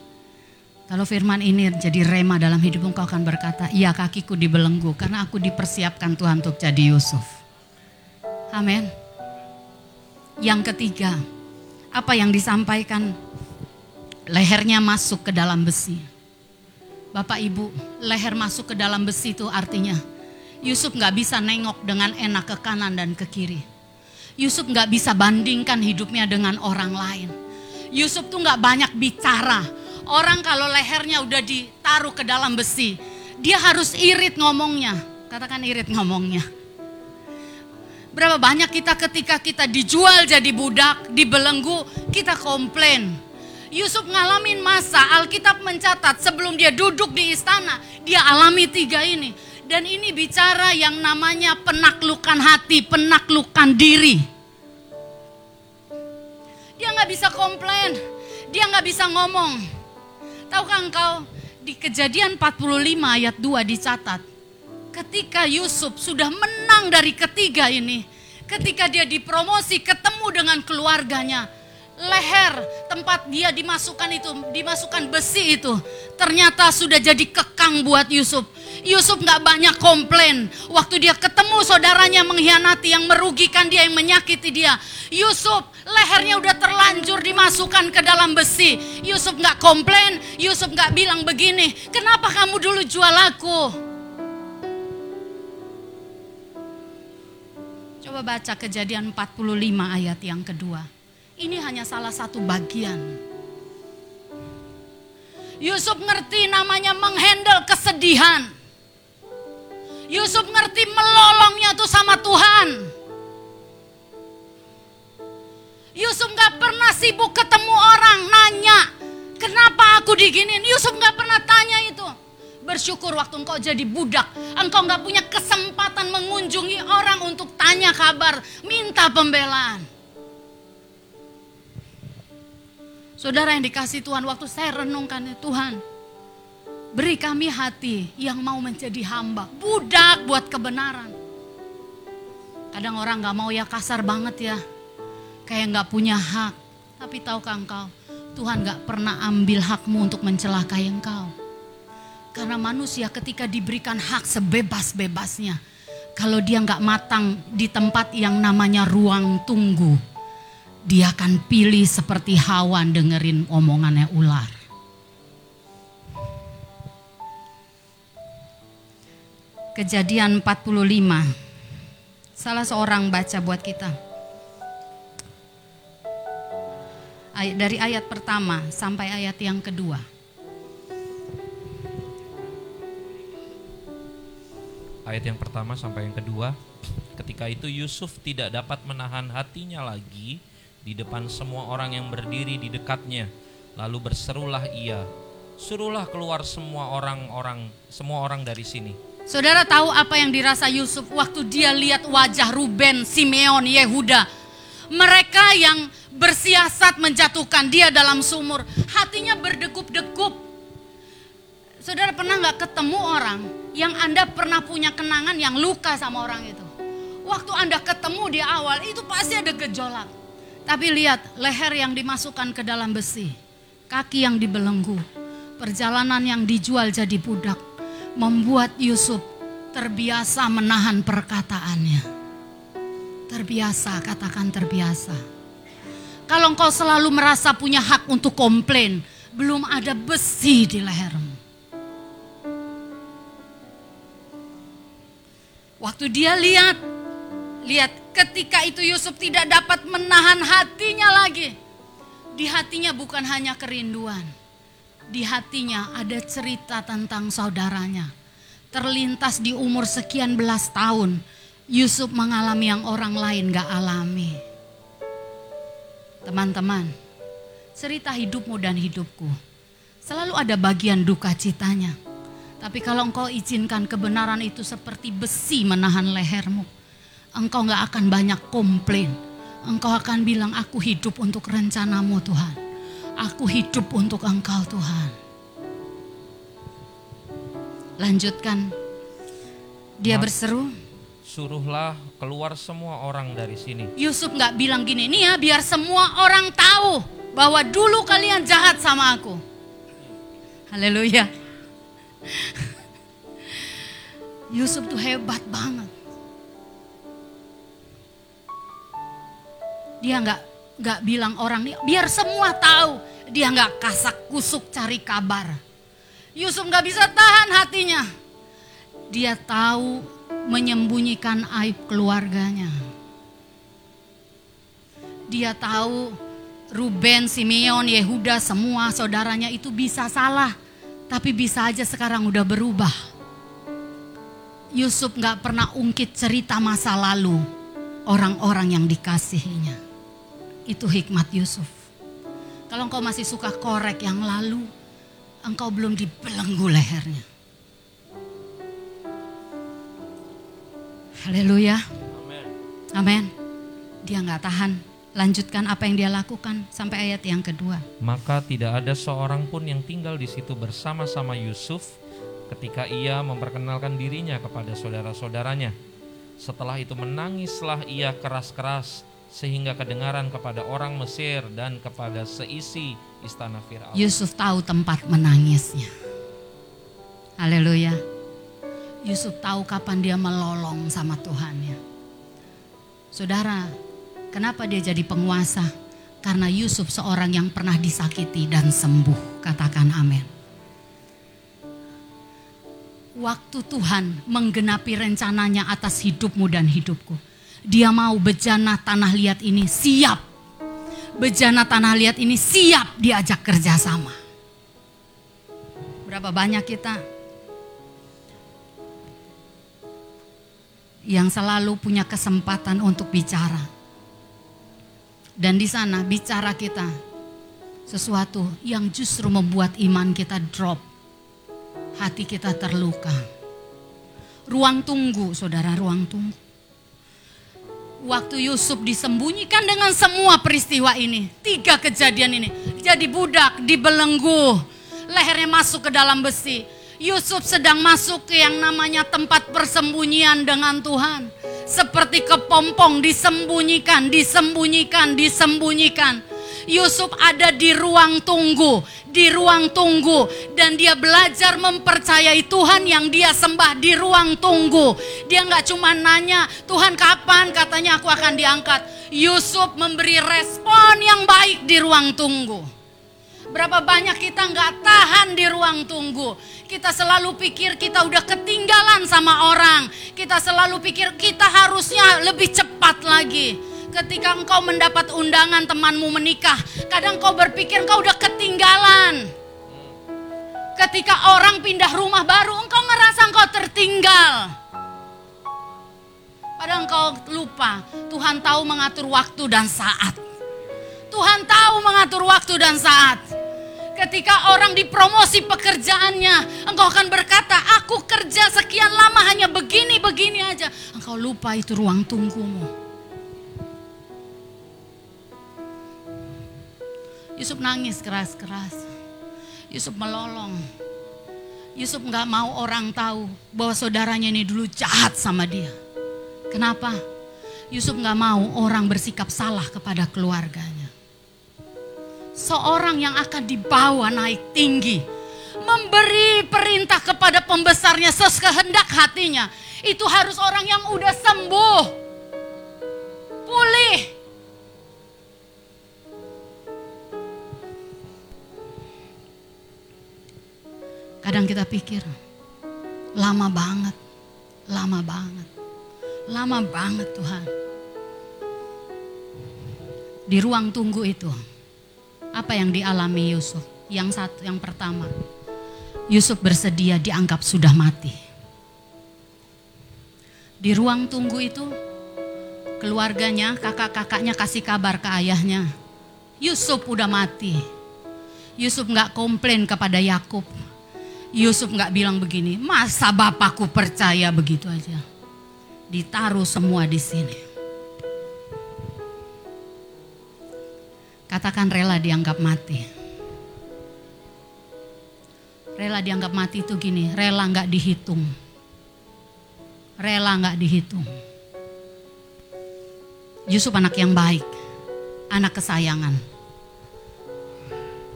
B: kalau firman ini jadi rema dalam hidupmu, kau akan berkata, iya kakiku dibelenggu karena aku dipersiapkan Tuhan untuk jadi Yusuf. Amin. Yang ketiga, apa yang disampaikan? Lehernya masuk ke dalam besi. Bapak Ibu, leher masuk ke dalam besi itu artinya Yusuf nggak bisa nengok dengan enak ke kanan dan ke kiri. Yusuf nggak bisa bandingkan hidupnya dengan orang lain. Yusuf tuh nggak banyak bicara, Orang kalau lehernya udah ditaruh ke dalam besi, dia harus irit ngomongnya. Katakan irit ngomongnya. Berapa banyak kita ketika kita dijual jadi budak, dibelenggu, kita komplain. Yusuf ngalamin masa, Alkitab mencatat sebelum dia duduk di istana, dia alami tiga ini. Dan ini bicara yang namanya penaklukan hati, penaklukan diri. Dia nggak bisa komplain, dia nggak bisa ngomong. Tahukah engkau di kejadian 45 ayat 2 dicatat. Ketika Yusuf sudah menang dari ketiga ini. Ketika dia dipromosi ketemu dengan keluarganya. Leher tempat dia dimasukkan itu, dimasukkan besi itu, ternyata sudah jadi kekang buat Yusuf. Yusuf nggak banyak komplain. Waktu dia ketemu saudaranya mengkhianati, yang merugikan dia, yang menyakiti dia. Yusuf lehernya udah terlanjur dimasukkan ke dalam besi. Yusuf nggak komplain, Yusuf nggak bilang begini, kenapa kamu dulu jual aku? Coba baca kejadian 45 ayat yang kedua. Ini hanya salah satu bagian. Yusuf ngerti namanya menghandle kesedihan. Yusuf ngerti melolongnya tuh sama Tuhan. Yusuf gak pernah sibuk ketemu orang nanya, kenapa aku diginin? Yusuf gak pernah tanya itu. Bersyukur waktu engkau jadi budak, engkau gak punya kesempatan mengunjungi orang untuk tanya kabar, minta pembelaan. Saudara yang dikasih Tuhan, waktu saya renungkan Tuhan, beri kami hati yang mau menjadi hamba, budak buat kebenaran. Kadang orang gak mau ya kasar banget ya, kayak gak punya hak. Tapi tahukah engkau, Tuhan gak pernah ambil hakmu untuk mencelakai engkau. Karena manusia ketika diberikan hak sebebas-bebasnya, kalau dia nggak matang di tempat yang namanya ruang tunggu, dia akan pilih seperti hawan dengerin omongannya ular. Kejadian 45. Salah seorang baca buat kita. Dari ayat pertama sampai ayat yang kedua.
C: Ayat yang pertama sampai yang kedua. Ketika itu Yusuf tidak dapat menahan hatinya lagi di depan semua orang yang berdiri di dekatnya. Lalu berserulah ia, suruhlah keluar semua orang-orang, semua orang dari sini.
B: Saudara tahu apa yang dirasa Yusuf waktu dia lihat wajah Ruben, Simeon, Yehuda. Mereka yang bersiasat menjatuhkan dia dalam sumur. Hatinya berdegup-degup. Saudara pernah nggak ketemu orang yang Anda pernah punya kenangan yang luka sama orang itu? Waktu Anda ketemu di awal itu pasti ada gejolak. Tapi lihat leher yang dimasukkan ke dalam besi, kaki yang dibelenggu, perjalanan yang dijual jadi budak, membuat Yusuf terbiasa menahan perkataannya. Terbiasa, katakan terbiasa. Kalau engkau selalu merasa punya hak untuk komplain, belum ada besi di lehermu. Waktu dia lihat, lihat ketika itu Yusuf tidak dapat menahan hatinya lagi. Di hatinya bukan hanya kerinduan. Di hatinya ada cerita tentang saudaranya. Terlintas di umur sekian belas tahun, Yusuf mengalami yang orang lain gak alami. Teman-teman, cerita hidupmu dan hidupku selalu ada bagian duka citanya. Tapi kalau engkau izinkan kebenaran itu seperti besi menahan lehermu, engkau gak akan banyak komplain. Engkau akan bilang, aku hidup untuk rencanamu Tuhan. Aku hidup untuk engkau Tuhan. Lanjutkan. Dia
C: Ma-
B: berseru,
C: Suruhlah keluar semua orang dari sini.
B: Yusuf nggak bilang gini, nih ya biar semua orang tahu bahwa dulu kalian jahat sama aku. Haleluya. *laughs* Yusuf tuh hebat banget. Dia nggak nggak bilang orang nih, biar semua tahu. Dia nggak kasak kusuk cari kabar. Yusuf nggak bisa tahan hatinya. Dia tahu menyembunyikan aib keluarganya. Dia tahu Ruben, Simeon, Yehuda, semua saudaranya itu bisa salah. Tapi bisa aja sekarang udah berubah. Yusuf gak pernah ungkit cerita masa lalu orang-orang yang dikasihinya. Itu hikmat Yusuf. Kalau engkau masih suka korek yang lalu, engkau belum dibelenggu lehernya. Haleluya. Amin. Dia nggak tahan. Lanjutkan apa yang dia lakukan sampai ayat yang kedua.
C: Maka tidak ada seorang pun yang tinggal di situ bersama-sama Yusuf ketika ia memperkenalkan dirinya kepada saudara-saudaranya. Setelah itu menangislah ia keras-keras sehingga kedengaran kepada orang Mesir dan kepada seisi istana Firaun.
B: Yusuf tahu tempat menangisnya. Haleluya. Yusuf tahu kapan dia melolong sama Tuhannya. Saudara, kenapa dia jadi penguasa? Karena Yusuf seorang yang pernah disakiti dan sembuh. Katakan amin. Waktu Tuhan menggenapi rencananya atas hidupmu dan hidupku dia mau bejana tanah liat ini siap. Bejana tanah liat ini siap diajak kerjasama. Berapa banyak kita yang selalu punya kesempatan untuk bicara. Dan di sana bicara kita sesuatu yang justru membuat iman kita drop. Hati kita terluka. Ruang tunggu, saudara, ruang tunggu waktu Yusuf disembunyikan dengan semua peristiwa ini. Tiga kejadian ini. Jadi budak, dibelenggu, lehernya masuk ke dalam besi. Yusuf sedang masuk ke yang namanya tempat persembunyian dengan Tuhan. Seperti kepompong disembunyikan, disembunyikan, disembunyikan. Yusuf ada di ruang tunggu, di ruang tunggu dan dia belajar mempercayai Tuhan yang dia sembah di ruang tunggu. Dia nggak cuma nanya, "Tuhan kapan?" katanya aku akan diangkat. Yusuf memberi respon yang baik di ruang tunggu. Berapa banyak kita nggak tahan di ruang tunggu. Kita selalu pikir kita udah ketinggalan sama orang. Kita selalu pikir kita harusnya lebih cepat lagi ketika engkau mendapat undangan temanmu menikah, kadang kau berpikir engkau udah ketinggalan. Ketika orang pindah rumah baru, engkau ngerasa engkau tertinggal. Padahal engkau lupa, Tuhan tahu mengatur waktu dan saat. Tuhan tahu mengatur waktu dan saat. Ketika orang dipromosi pekerjaannya, engkau akan berkata, aku kerja sekian lama hanya begini-begini aja. Engkau lupa itu ruang tunggumu. Yusuf nangis keras-keras. Yusuf melolong. Yusuf nggak mau orang tahu bahwa saudaranya ini dulu jahat sama dia. Kenapa? Yusuf nggak mau orang bersikap salah kepada keluarganya. Seorang yang akan dibawa naik tinggi, memberi perintah kepada pembesarnya sekehendak hatinya, itu harus orang yang udah sembuh, pulih, Kadang kita pikir, lama banget, lama banget, lama banget Tuhan. Di ruang tunggu itu, apa yang dialami Yusuf? Yang satu, yang pertama, Yusuf bersedia dianggap sudah mati. Di ruang tunggu itu, keluarganya, kakak-kakaknya kasih kabar ke ayahnya, Yusuf udah mati. Yusuf nggak komplain kepada Yakub, Yusuf nggak bilang begini, masa bapakku percaya begitu aja. Ditaruh semua di sini. Katakan rela dianggap mati. Rela dianggap mati itu gini, rela nggak dihitung. Rela nggak dihitung. Yusuf anak yang baik, anak kesayangan.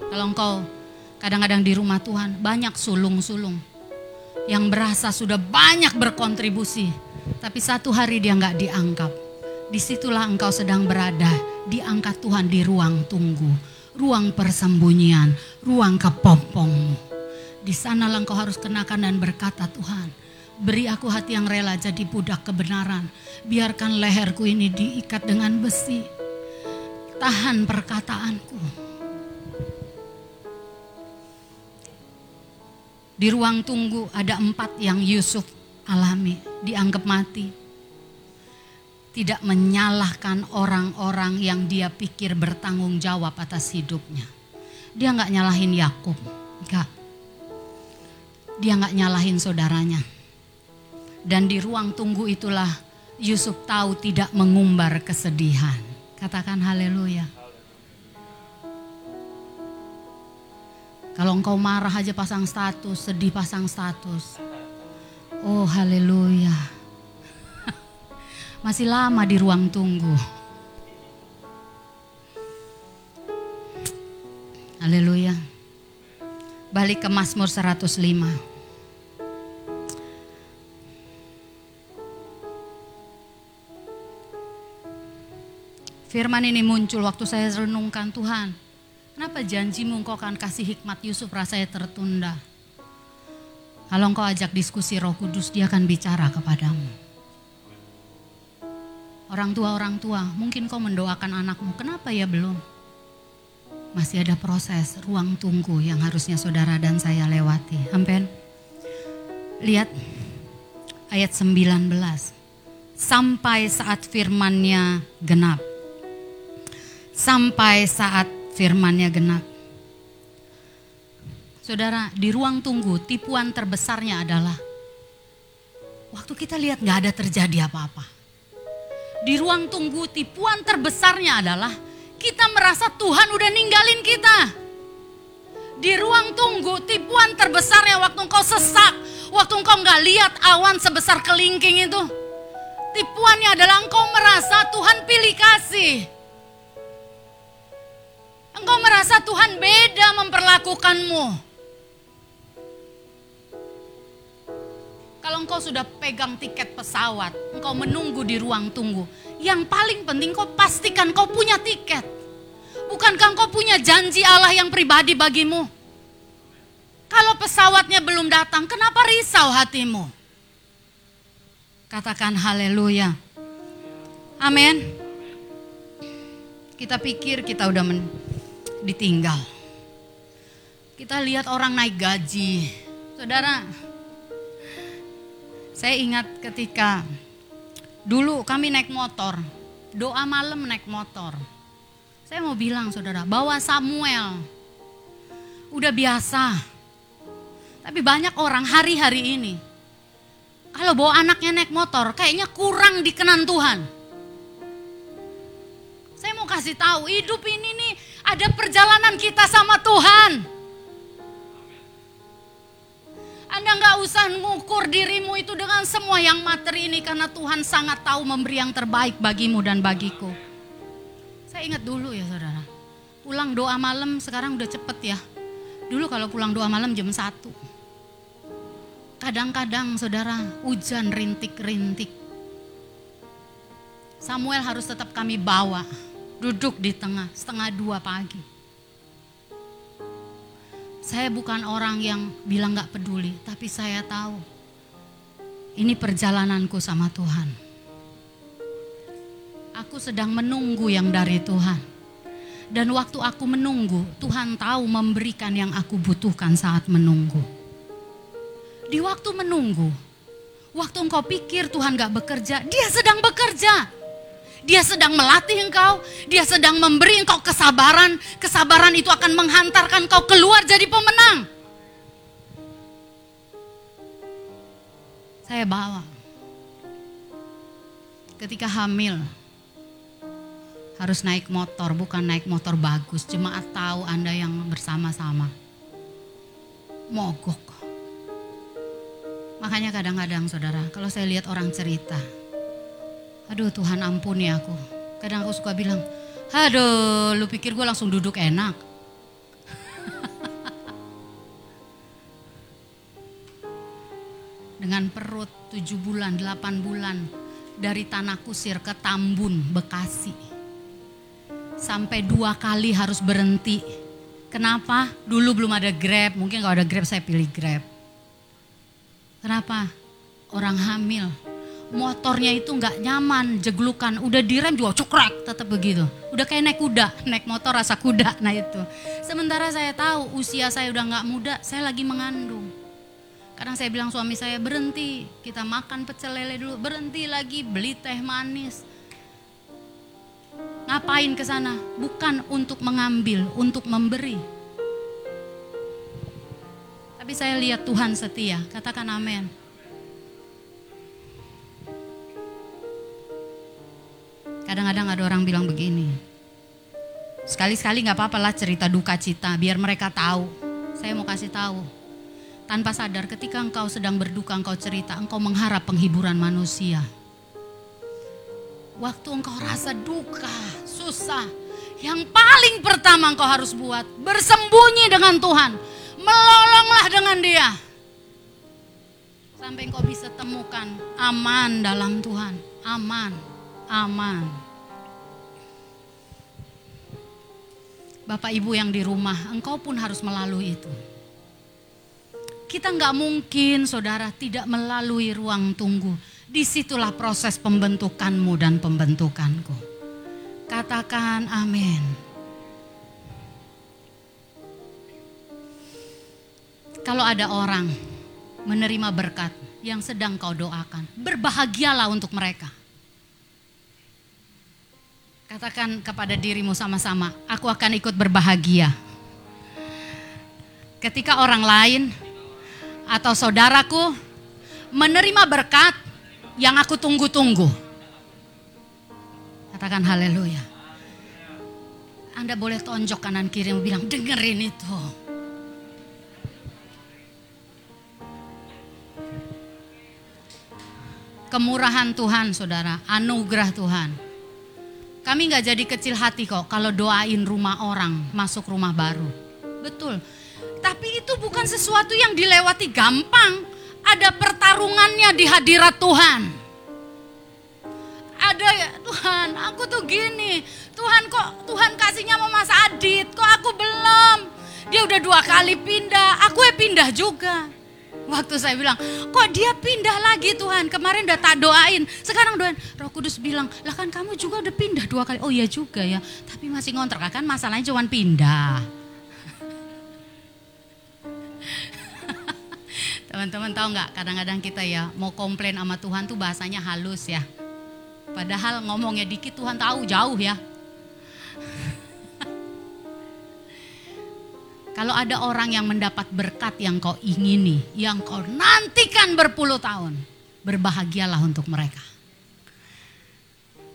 B: Kalau engkau Kadang-kadang di rumah Tuhan banyak sulung-sulung yang berasa sudah banyak berkontribusi. Tapi satu hari dia nggak dianggap. Di situlah engkau sedang berada, diangkat Tuhan di ruang tunggu, ruang persembunyian, ruang kepompongmu. Di sana engkau harus kenakan dan berkata Tuhan, beri aku hati yang rela jadi budak kebenaran. Biarkan leherku ini diikat dengan besi. Tahan perkataanku Di ruang tunggu ada empat yang Yusuf alami, dianggap mati. Tidak menyalahkan orang-orang yang dia pikir bertanggung jawab atas hidupnya. Dia nggak nyalahin Yakub, enggak. Dia nggak nyalahin saudaranya. Dan di ruang tunggu itulah Yusuf tahu tidak mengumbar kesedihan. Katakan haleluya. Kalau engkau marah aja pasang status, sedih pasang status. Oh haleluya. *laughs* Masih lama di ruang tunggu. Haleluya. Balik ke Mazmur 105. Firman ini muncul waktu saya renungkan Tuhan Kenapa janjimu engkau akan kasih hikmat Yusuf rasanya tertunda? Kalau engkau ajak diskusi roh kudus dia akan bicara kepadamu. Orang tua-orang tua mungkin kau mendoakan anakmu kenapa ya belum? Masih ada proses ruang tunggu yang harusnya saudara dan saya lewati. Amin. Lihat ayat 19. Sampai saat firmannya genap sampai saat firmannya genap. Saudara, di ruang tunggu tipuan terbesarnya adalah waktu kita lihat nggak ada terjadi apa-apa. Di ruang tunggu tipuan terbesarnya adalah kita merasa Tuhan udah ninggalin kita. Di ruang tunggu tipuan terbesarnya waktu engkau sesak, waktu engkau nggak lihat awan sebesar kelingking itu. Tipuannya adalah engkau merasa Tuhan pilih kasih. Engkau merasa Tuhan beda memperlakukanmu. Kalau engkau sudah pegang tiket pesawat, engkau menunggu di ruang tunggu. Yang paling penting kau pastikan kau punya tiket. Bukankah engkau punya janji Allah yang pribadi bagimu? Kalau pesawatnya belum datang, kenapa risau hatimu? Katakan haleluya. Amin. Kita pikir kita udah men ditinggal. Kita lihat orang naik gaji. Saudara, saya ingat ketika dulu kami naik motor, doa malam naik motor. Saya mau bilang saudara, bawa Samuel. Udah biasa. Tapi banyak orang hari-hari ini, kalau bawa anaknya naik motor, kayaknya kurang dikenan Tuhan. Saya mau kasih tahu, hidup ini nih ada perjalanan kita sama Tuhan. Anda nggak usah mengukur dirimu itu dengan semua yang materi ini karena Tuhan sangat tahu memberi yang terbaik bagimu dan bagiku. Saya ingat dulu ya saudara, pulang doa malam sekarang udah cepet ya. Dulu kalau pulang doa malam jam 1. Kadang-kadang saudara hujan rintik-rintik. Samuel harus tetap kami bawa duduk di tengah setengah dua pagi. Saya bukan orang yang bilang gak peduli, tapi saya tahu ini perjalananku sama Tuhan. Aku sedang menunggu yang dari Tuhan. Dan waktu aku menunggu, Tuhan tahu memberikan yang aku butuhkan saat menunggu. Di waktu menunggu, waktu engkau pikir Tuhan gak bekerja, dia sedang bekerja. Dia sedang melatih engkau, dia sedang memberi engkau kesabaran. Kesabaran itu akan menghantarkan engkau keluar jadi pemenang. Saya bawa. Ketika hamil, harus naik motor, bukan naik motor bagus. Jemaat tahu Anda yang bersama-sama. Mogok. Makanya kadang-kadang saudara, kalau saya lihat orang cerita, Aduh Tuhan ampuni aku. Kadang aku suka bilang, aduh lu pikir gue langsung duduk enak. Dengan perut tujuh bulan, delapan bulan dari Tanah Kusir ke Tambun, Bekasi. Sampai dua kali harus berhenti. Kenapa? Dulu belum ada Grab, mungkin kalau ada Grab saya pilih Grab. Kenapa? Orang hamil, motornya itu nggak nyaman, jeglukan, udah direm juga cukrek, tetap begitu. Udah kayak naik kuda, *laughs* naik motor rasa kuda, nah itu. Sementara saya tahu usia saya udah nggak muda, saya lagi mengandung. Kadang saya bilang suami saya berhenti, kita makan pecel lele dulu, berhenti lagi beli teh manis. Ngapain ke sana? Bukan untuk mengambil, untuk memberi. Tapi saya lihat Tuhan setia, katakan amin. Kadang-kadang ada orang bilang begini. Sekali-sekali nggak apa-apa lah cerita duka cita biar mereka tahu. Saya mau kasih tahu. Tanpa sadar ketika engkau sedang berduka engkau cerita, engkau mengharap penghiburan manusia. Waktu engkau rasa duka, susah, Yang paling pertama engkau harus buat, bersembunyi dengan Tuhan. Melolonglah dengan dia. Sampai engkau bisa temukan aman dalam Tuhan. Aman, aman. Bapak Ibu yang di rumah, engkau pun harus melalui itu. Kita nggak mungkin, saudara, tidak melalui ruang tunggu. Di situlah proses pembentukanmu dan pembentukanku. Katakan amin. Kalau ada orang menerima berkat yang sedang kau doakan, berbahagialah untuk mereka. Katakan kepada dirimu sama-sama, aku akan ikut berbahagia. Ketika orang lain atau saudaraku menerima berkat yang aku tunggu-tunggu. Katakan haleluya. Anda boleh tonjok kanan kiri bilang dengerin itu. Kemurahan Tuhan saudara, anugerah Tuhan. Kami nggak jadi kecil hati kok kalau doain rumah orang masuk rumah baru. Betul. Tapi itu bukan sesuatu yang dilewati gampang. Ada pertarungannya di hadirat Tuhan. Ada ya Tuhan, aku tuh gini. Tuhan kok Tuhan kasihnya sama Mas Adit, kok aku belum. Dia udah dua kali pindah, aku ya pindah juga. Waktu saya bilang, kok dia pindah lagi Tuhan, kemarin udah tak doain, sekarang doain. Roh Kudus bilang, lah kan kamu juga udah pindah dua kali. Oh iya juga ya, tapi masih ngontrak kan masalahnya cuma pindah. *laughs* Teman-teman tahu nggak kadang-kadang kita ya mau komplain sama Tuhan tuh bahasanya halus ya. Padahal ngomongnya dikit Tuhan tahu jauh ya. Kalau ada orang yang mendapat berkat yang kau ingini, yang kau nantikan berpuluh tahun, berbahagialah untuk mereka.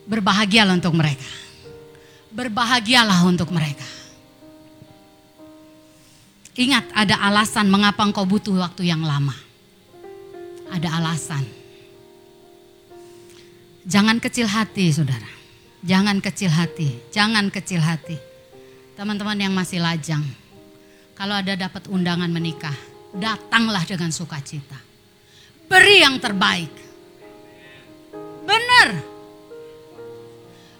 B: Berbahagialah untuk mereka. Berbahagialah untuk mereka. Ingat ada alasan mengapa engkau butuh waktu yang lama. Ada alasan. Jangan kecil hati saudara. Jangan kecil hati. Jangan kecil hati. Teman-teman yang masih lajang. Kalau ada dapat undangan menikah. Datanglah dengan sukacita. Beri yang terbaik. Benar.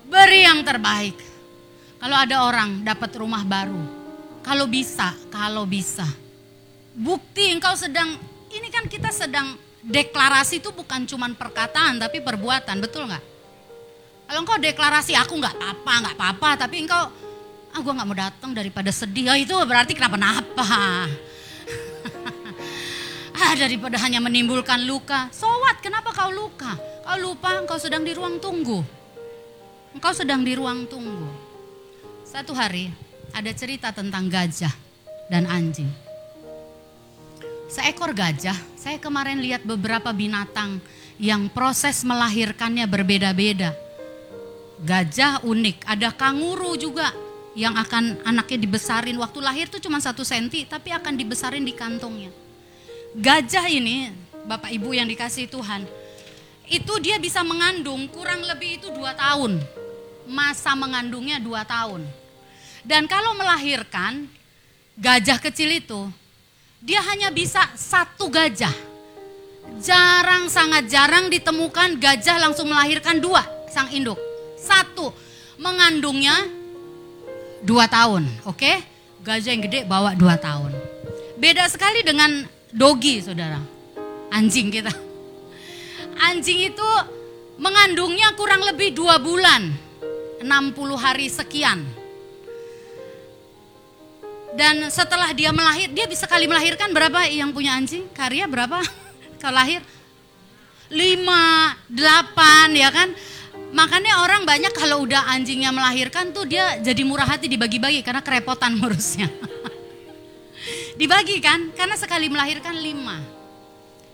B: Beri yang terbaik. Kalau ada orang dapat rumah baru, kalau bisa, kalau bisa. Bukti engkau sedang, ini kan kita sedang deklarasi itu bukan cuma perkataan tapi perbuatan, betul nggak? Kalau engkau deklarasi aku nggak apa, nggak apa-apa, tapi engkau, ah gue nggak mau datang daripada sedih, oh, itu berarti kenapa-napa. *laughs* ah daripada hanya menimbulkan luka, so what? Kenapa kau luka? Kau lupa engkau sedang di ruang tunggu. Engkau sedang di ruang tunggu. Satu hari ada cerita tentang gajah dan anjing. Seekor gajah, saya kemarin lihat beberapa binatang yang proses melahirkannya berbeda-beda. Gajah unik, ada kanguru juga yang akan anaknya dibesarin. Waktu lahir tuh cuma satu senti, tapi akan dibesarin di kantongnya. Gajah ini, Bapak Ibu yang dikasih Tuhan, itu dia bisa mengandung kurang lebih itu dua tahun. Masa mengandungnya dua tahun. Dan kalau melahirkan gajah kecil itu, dia hanya bisa satu gajah. Jarang, sangat jarang ditemukan gajah langsung melahirkan dua sang induk. Satu, mengandungnya dua tahun, oke? Gajah yang gede bawa dua tahun. Beda sekali dengan dogi, saudara. Anjing kita. Anjing itu mengandungnya kurang lebih dua bulan. 60 hari sekian dan setelah dia melahir, dia bisa kali melahirkan berapa yang punya anjing? Karya berapa? *laughs* Kalau lahir? lima delapan ya kan? Makanya orang banyak kalau udah anjingnya melahirkan tuh dia jadi murah hati dibagi-bagi karena kerepotan ngurusnya. *laughs* Dibagi kan? Karena sekali melahirkan lima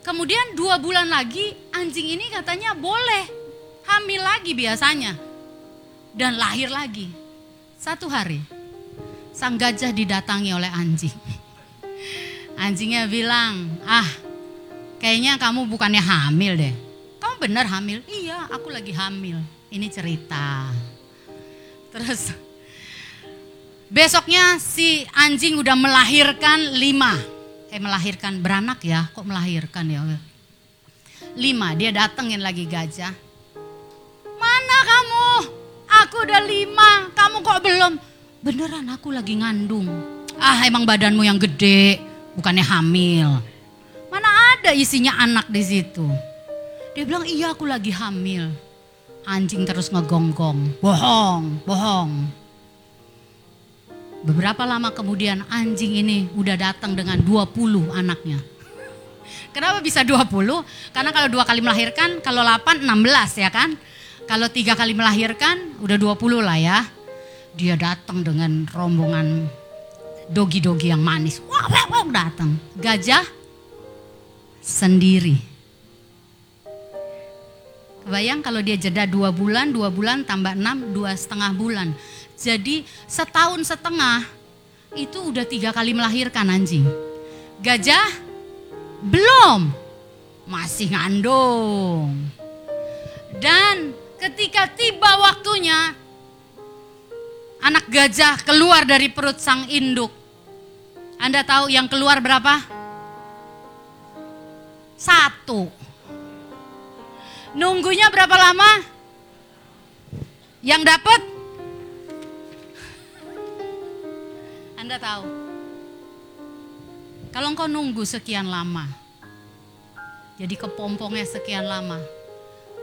B: Kemudian dua bulan lagi anjing ini katanya boleh hamil lagi biasanya. Dan lahir lagi. Satu hari sang gajah didatangi oleh anjing. *laughs* Anjingnya bilang, ah kayaknya kamu bukannya hamil deh. Benar hamil? Iya, aku lagi hamil. Ini cerita. Terus Besoknya si anjing udah melahirkan lima. Eh melahirkan beranak ya, kok melahirkan ya? Lima, dia datengin lagi gajah. Mana kamu? Aku udah lima, kamu kok belum? Beneran aku lagi ngandung. Ah emang badanmu yang gede, bukannya hamil. Mana ada isinya anak di situ? Dia bilang iya aku lagi hamil. Anjing terus ngegonggong, bohong, bohong. Beberapa lama kemudian anjing ini udah datang dengan 20 anaknya. Kenapa bisa 20? Karena kalau dua kali melahirkan, kalau 8 16 ya kan. Kalau tiga kali melahirkan udah 20 lah ya. Dia datang dengan rombongan dogi-dogi yang manis. Wah, wah, wah datang. Gajah sendiri. Kebayang kalau dia jeda dua bulan, dua bulan tambah enam, dua setengah bulan. Jadi setahun setengah itu udah tiga kali melahirkan anjing. Gajah belum, masih ngandung. Dan ketika tiba waktunya anak gajah keluar dari perut sang induk. Anda tahu yang keluar berapa? Satu. Nunggunya berapa lama? Yang dapat Anda tahu. Kalau engkau nunggu sekian lama, jadi kepompongnya sekian lama,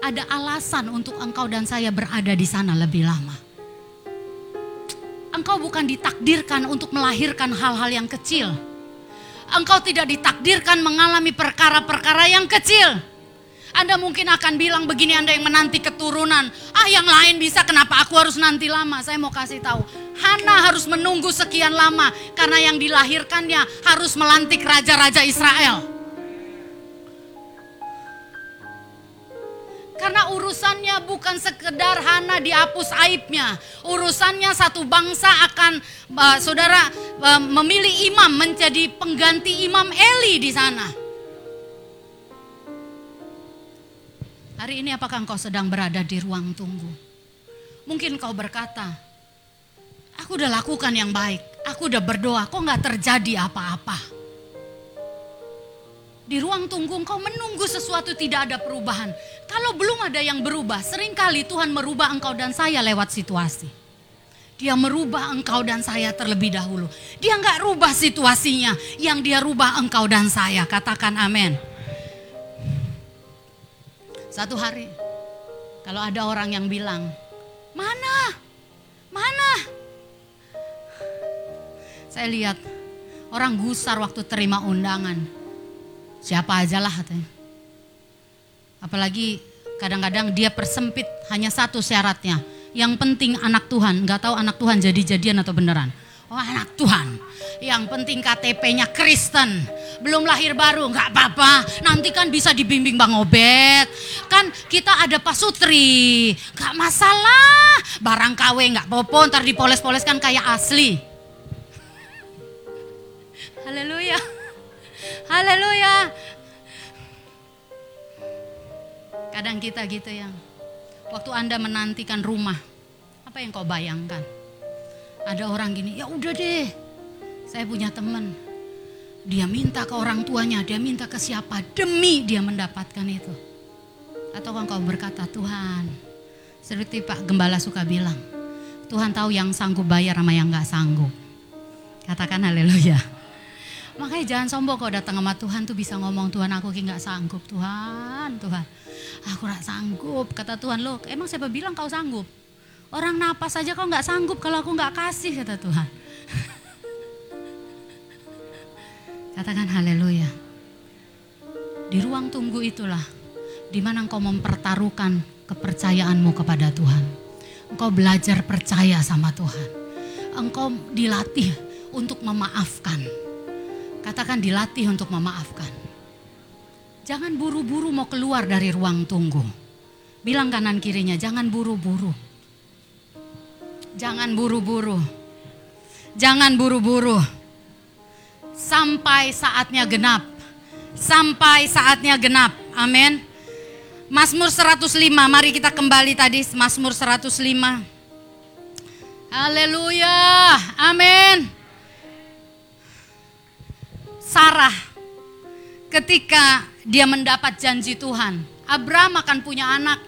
B: ada alasan untuk engkau dan saya berada di sana lebih lama. Engkau bukan ditakdirkan untuk melahirkan hal-hal yang kecil. Engkau tidak ditakdirkan mengalami perkara-perkara yang kecil. Anda mungkin akan bilang begini Anda yang menanti keturunan. Ah yang lain bisa kenapa aku harus nanti lama? Saya mau kasih tahu. Hana harus menunggu sekian lama karena yang dilahirkannya harus melantik raja-raja Israel. Karena urusannya bukan sekedar Hana dihapus aibnya. Urusannya satu bangsa akan uh, saudara uh, memilih imam menjadi pengganti imam Eli di sana. Hari ini apakah engkau sedang berada di ruang tunggu? Mungkin kau berkata, aku udah lakukan yang baik. Aku udah berdoa, kok nggak terjadi apa-apa. Di ruang tunggu engkau menunggu sesuatu tidak ada perubahan. Kalau belum ada yang berubah, sering kali Tuhan merubah engkau dan saya lewat situasi. Dia merubah engkau dan saya terlebih dahulu. Dia nggak rubah situasinya, yang dia rubah engkau dan saya. Katakan amin. Satu hari, kalau ada orang yang bilang, mana, mana? Saya lihat orang gusar waktu terima undangan Siapa aja lah katanya. Apalagi kadang-kadang dia persempit hanya satu syaratnya. Yang penting anak Tuhan, nggak tahu anak Tuhan jadi-jadian atau beneran. Oh anak Tuhan, yang penting KTP-nya Kristen, belum lahir baru, nggak apa-apa. Nanti kan bisa dibimbing Bang Obet. Kan kita ada Pak Sutri, nggak masalah. Barang KW nggak popo, ntar dipoles-poles kan kayak asli. Haleluya. Haleluya. Kadang kita gitu ya. Waktu Anda menantikan rumah, apa yang kau bayangkan? Ada orang gini, ya udah deh. Saya punya teman. Dia minta ke orang tuanya, dia minta ke siapa demi dia mendapatkan itu. Atau kau berkata, Tuhan, seperti Pak Gembala suka bilang, Tuhan tahu yang sanggup bayar sama yang gak sanggup. Katakan haleluya. Makanya jangan sombong kalau datang sama Tuhan tuh bisa ngomong Tuhan aku nggak sanggup Tuhan Tuhan aku nggak sanggup kata Tuhan lo emang siapa bilang kau sanggup orang napas saja kau nggak sanggup kalau aku nggak kasih kata Tuhan katakan haleluya di ruang tunggu itulah di mana engkau mempertaruhkan kepercayaanmu kepada Tuhan engkau belajar percaya sama Tuhan engkau dilatih untuk memaafkan Katakan dilatih untuk memaafkan. Jangan buru-buru mau keluar dari ruang tunggu. Bilang kanan kirinya, jangan buru-buru. Jangan buru-buru. Jangan buru-buru. Sampai saatnya genap. Sampai saatnya genap. Amin. Mazmur 105, mari kita kembali tadi Mazmur 105. Haleluya. Amin. Sarah ketika dia mendapat janji Tuhan, Abraham akan punya anak.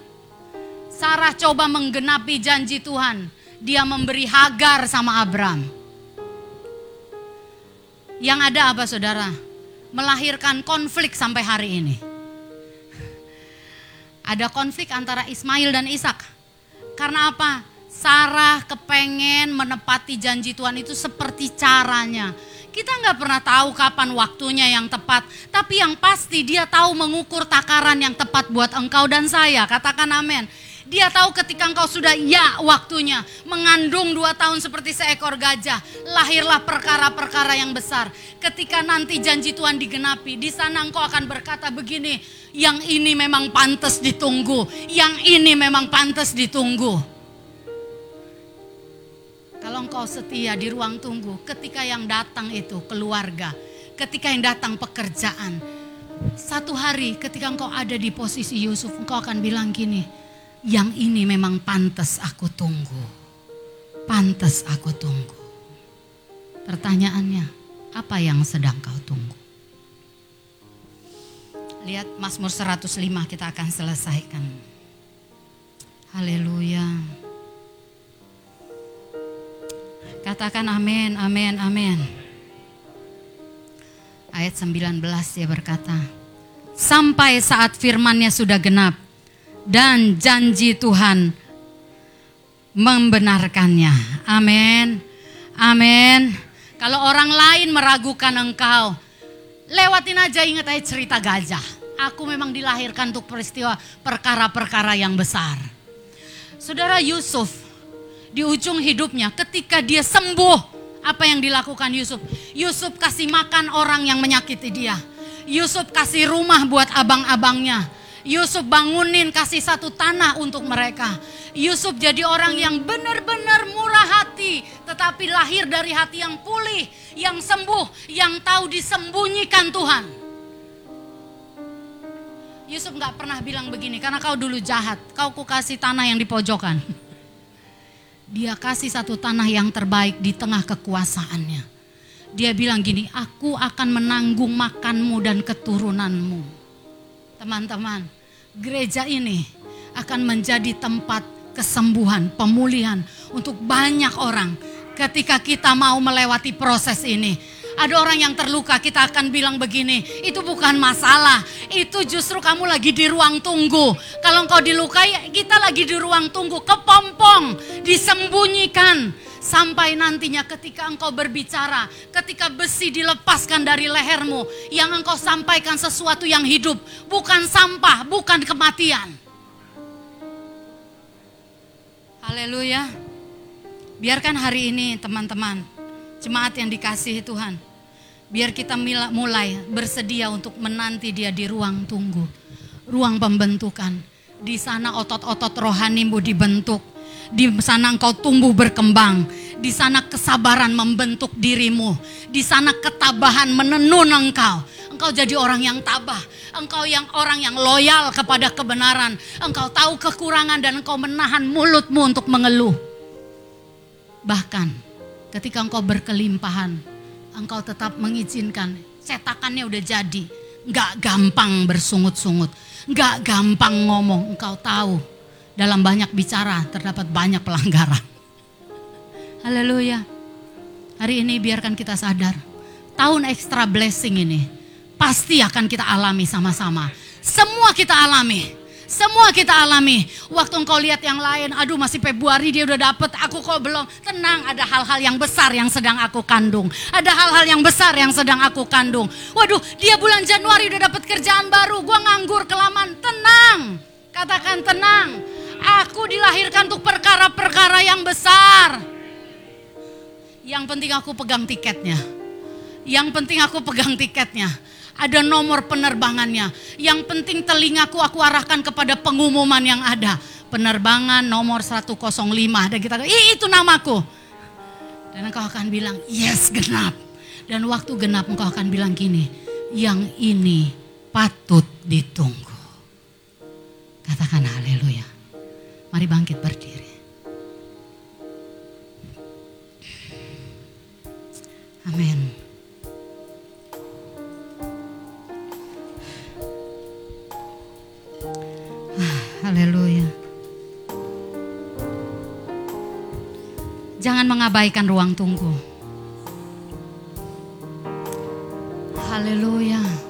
B: Sarah coba menggenapi janji Tuhan. Dia memberi Hagar sama Abraham. Yang ada apa saudara? Melahirkan konflik sampai hari ini. Ada konflik antara Ismail dan Ishak. Karena apa? Sarah kepengen menepati janji Tuhan itu seperti caranya. Kita nggak pernah tahu kapan waktunya yang tepat, tapi yang pasti dia tahu mengukur takaran yang tepat buat engkau dan saya. Katakan amin. Dia tahu ketika engkau sudah ya waktunya mengandung dua tahun seperti seekor gajah, lahirlah perkara-perkara yang besar. Ketika nanti janji Tuhan digenapi, di sana engkau akan berkata begini, yang ini memang pantas ditunggu, yang ini memang pantas ditunggu. Kalau engkau setia di ruang tunggu, ketika yang datang itu keluarga, ketika yang datang pekerjaan. Satu hari ketika engkau ada di posisi Yusuf, engkau akan bilang gini, yang ini memang pantas aku tunggu. Pantas aku tunggu. Pertanyaannya, apa yang sedang kau tunggu? Lihat Mazmur 105 kita akan selesaikan. Haleluya. Katakan amin, amin, amin. Ayat 19 dia berkata, sampai saat firmannya sudah genap dan janji Tuhan membenarkannya. Amin. Amin. Kalau orang lain meragukan engkau, lewatin aja ingat aja cerita gajah. Aku memang dilahirkan untuk peristiwa perkara-perkara yang besar. Saudara Yusuf di ujung hidupnya ketika dia sembuh apa yang dilakukan Yusuf Yusuf kasih makan orang yang menyakiti dia Yusuf kasih rumah buat abang-abangnya Yusuf bangunin kasih satu tanah untuk mereka Yusuf jadi orang yang benar-benar murah hati tetapi lahir dari hati yang pulih yang sembuh yang tahu disembunyikan Tuhan Yusuf nggak pernah bilang begini karena kau dulu jahat kau ku kasih tanah yang di pojokan *laughs* dia kasih satu tanah yang terbaik di tengah kekuasaannya. Dia bilang gini, aku akan menanggung makanmu dan keturunanmu. Teman-teman, gereja ini akan menjadi tempat kesembuhan, pemulihan untuk banyak orang ketika kita mau melewati proses ini. Ada orang yang terluka, kita akan bilang begini, itu bukan masalah. Itu justru kamu lagi di ruang tunggu. Kalau engkau dilukai, kita lagi di ruang tunggu, kepompong, disembunyikan. Sampai nantinya ketika engkau berbicara, ketika besi dilepaskan dari lehermu, yang engkau sampaikan sesuatu yang hidup, bukan sampah, bukan kematian. Haleluya. Biarkan hari ini teman-teman, jemaat yang dikasihi Tuhan. Biar kita mulai bersedia untuk menanti dia di ruang tunggu. Ruang pembentukan. Di sana otot-otot rohanimu dibentuk. Di sana engkau tumbuh berkembang. Di sana kesabaran membentuk dirimu. Di sana ketabahan menenun engkau. Engkau jadi orang yang tabah. Engkau yang orang yang loyal kepada kebenaran. Engkau tahu kekurangan dan engkau menahan mulutmu untuk mengeluh. Bahkan Ketika engkau berkelimpahan, engkau tetap mengizinkan cetakannya udah jadi. Gak gampang bersungut-sungut, gak gampang ngomong. Engkau tahu dalam banyak bicara terdapat banyak pelanggaran. Haleluya. Hari ini biarkan kita sadar, tahun extra blessing ini pasti akan kita alami sama-sama. Semua kita alami. Semua kita alami. Waktu engkau lihat yang lain, aduh masih Februari dia udah dapet, aku kok belum. Tenang, ada hal-hal yang besar yang sedang aku kandung. Ada hal-hal yang besar yang sedang aku kandung. Waduh, dia bulan Januari udah dapet kerjaan baru, gua nganggur kelamaan. Tenang, katakan tenang. Aku dilahirkan untuk perkara-perkara yang besar. Yang penting aku pegang tiketnya. Yang penting aku pegang tiketnya ada nomor penerbangannya. Yang penting telingaku aku arahkan kepada pengumuman yang ada. Penerbangan nomor 105 dan kita itu namaku. Dan engkau akan bilang, yes genap. Dan waktu genap engkau akan bilang gini, yang ini patut ditunggu. Katakan haleluya. Mari bangkit berdiri.
D: Amin. Ah, haleluya. Jangan mengabaikan ruang tunggu.
B: Haleluya.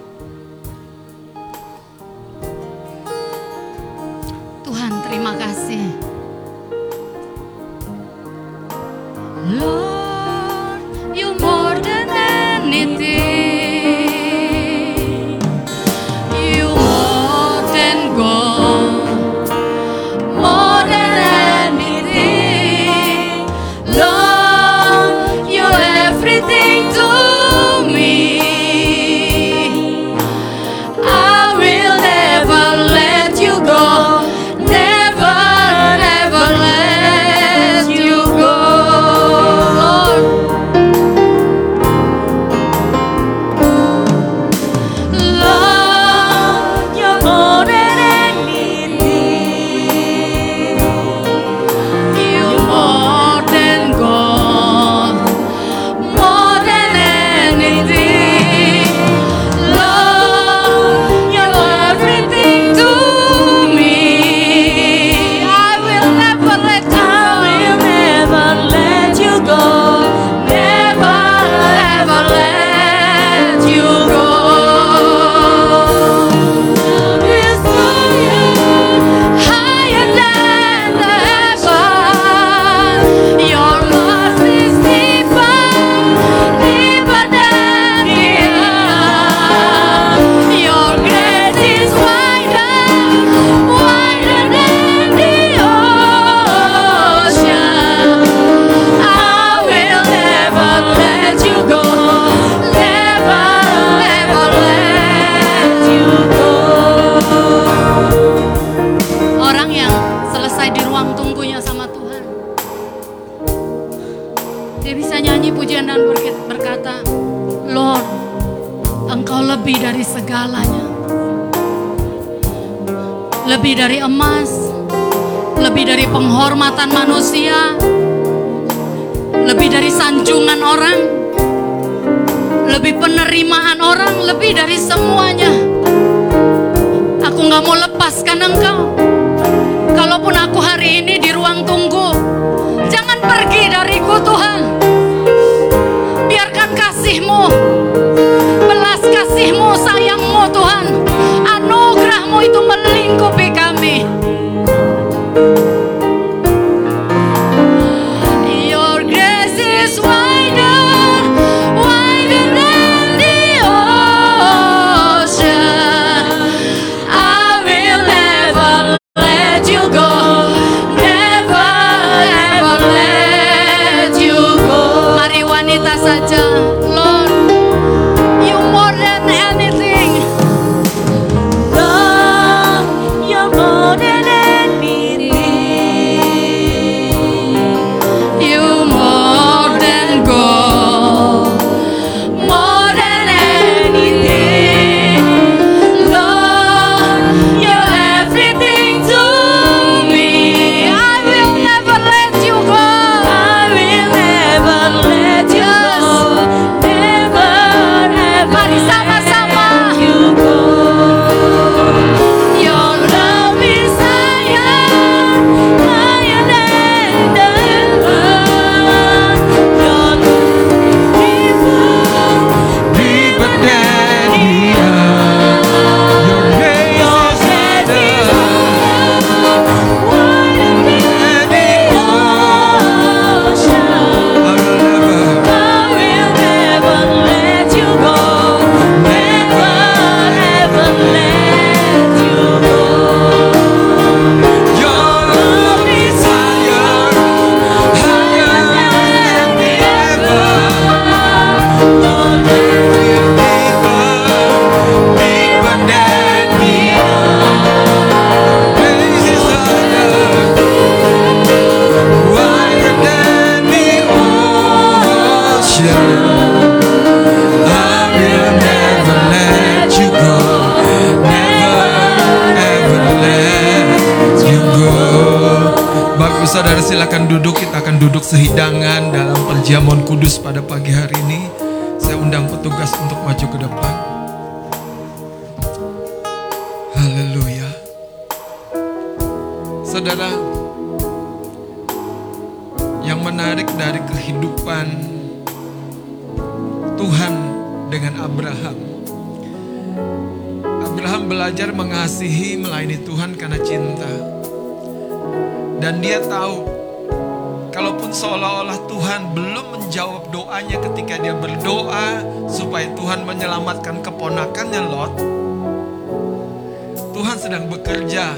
E: Sedang bekerja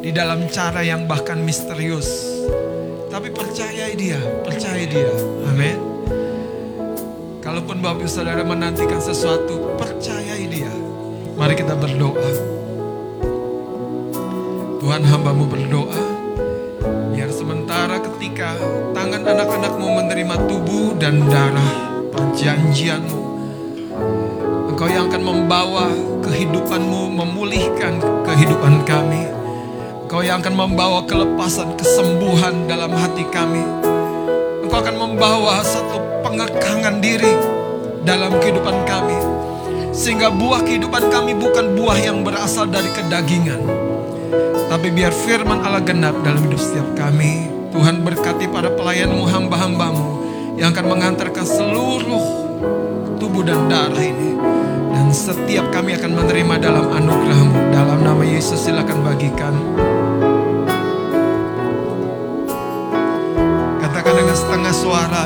E: di dalam cara yang bahkan misterius. Tapi percaya dia, percaya dia. Amin. Kalaupun Bapak Ibu Saudara menantikan sesuatu, percayai dia. Mari kita berdoa. Tuhan hambamu berdoa, biar sementara ketika tangan anak-anakmu menerima tubuh dan darah perjanjianmu, Engkau yang akan membawa kehidupanmu, memulihkan kehidupan kami. Engkau yang akan membawa kelepasan, kesembuhan dalam hati kami. Engkau akan membawa satu pengekangan diri dalam kehidupan kami. Sehingga buah kehidupan kami bukan buah yang berasal dari kedagingan. Tapi biar firman Allah genap dalam hidup setiap kami. Tuhan berkati para pelayanmu, hamba-hambamu yang akan mengantarkan seluruh tubuh dan darah ini. Setiap kami akan menerima dalam anugerahmu. Dalam nama Yesus silakan bagikan. Katakan dengan setengah suara.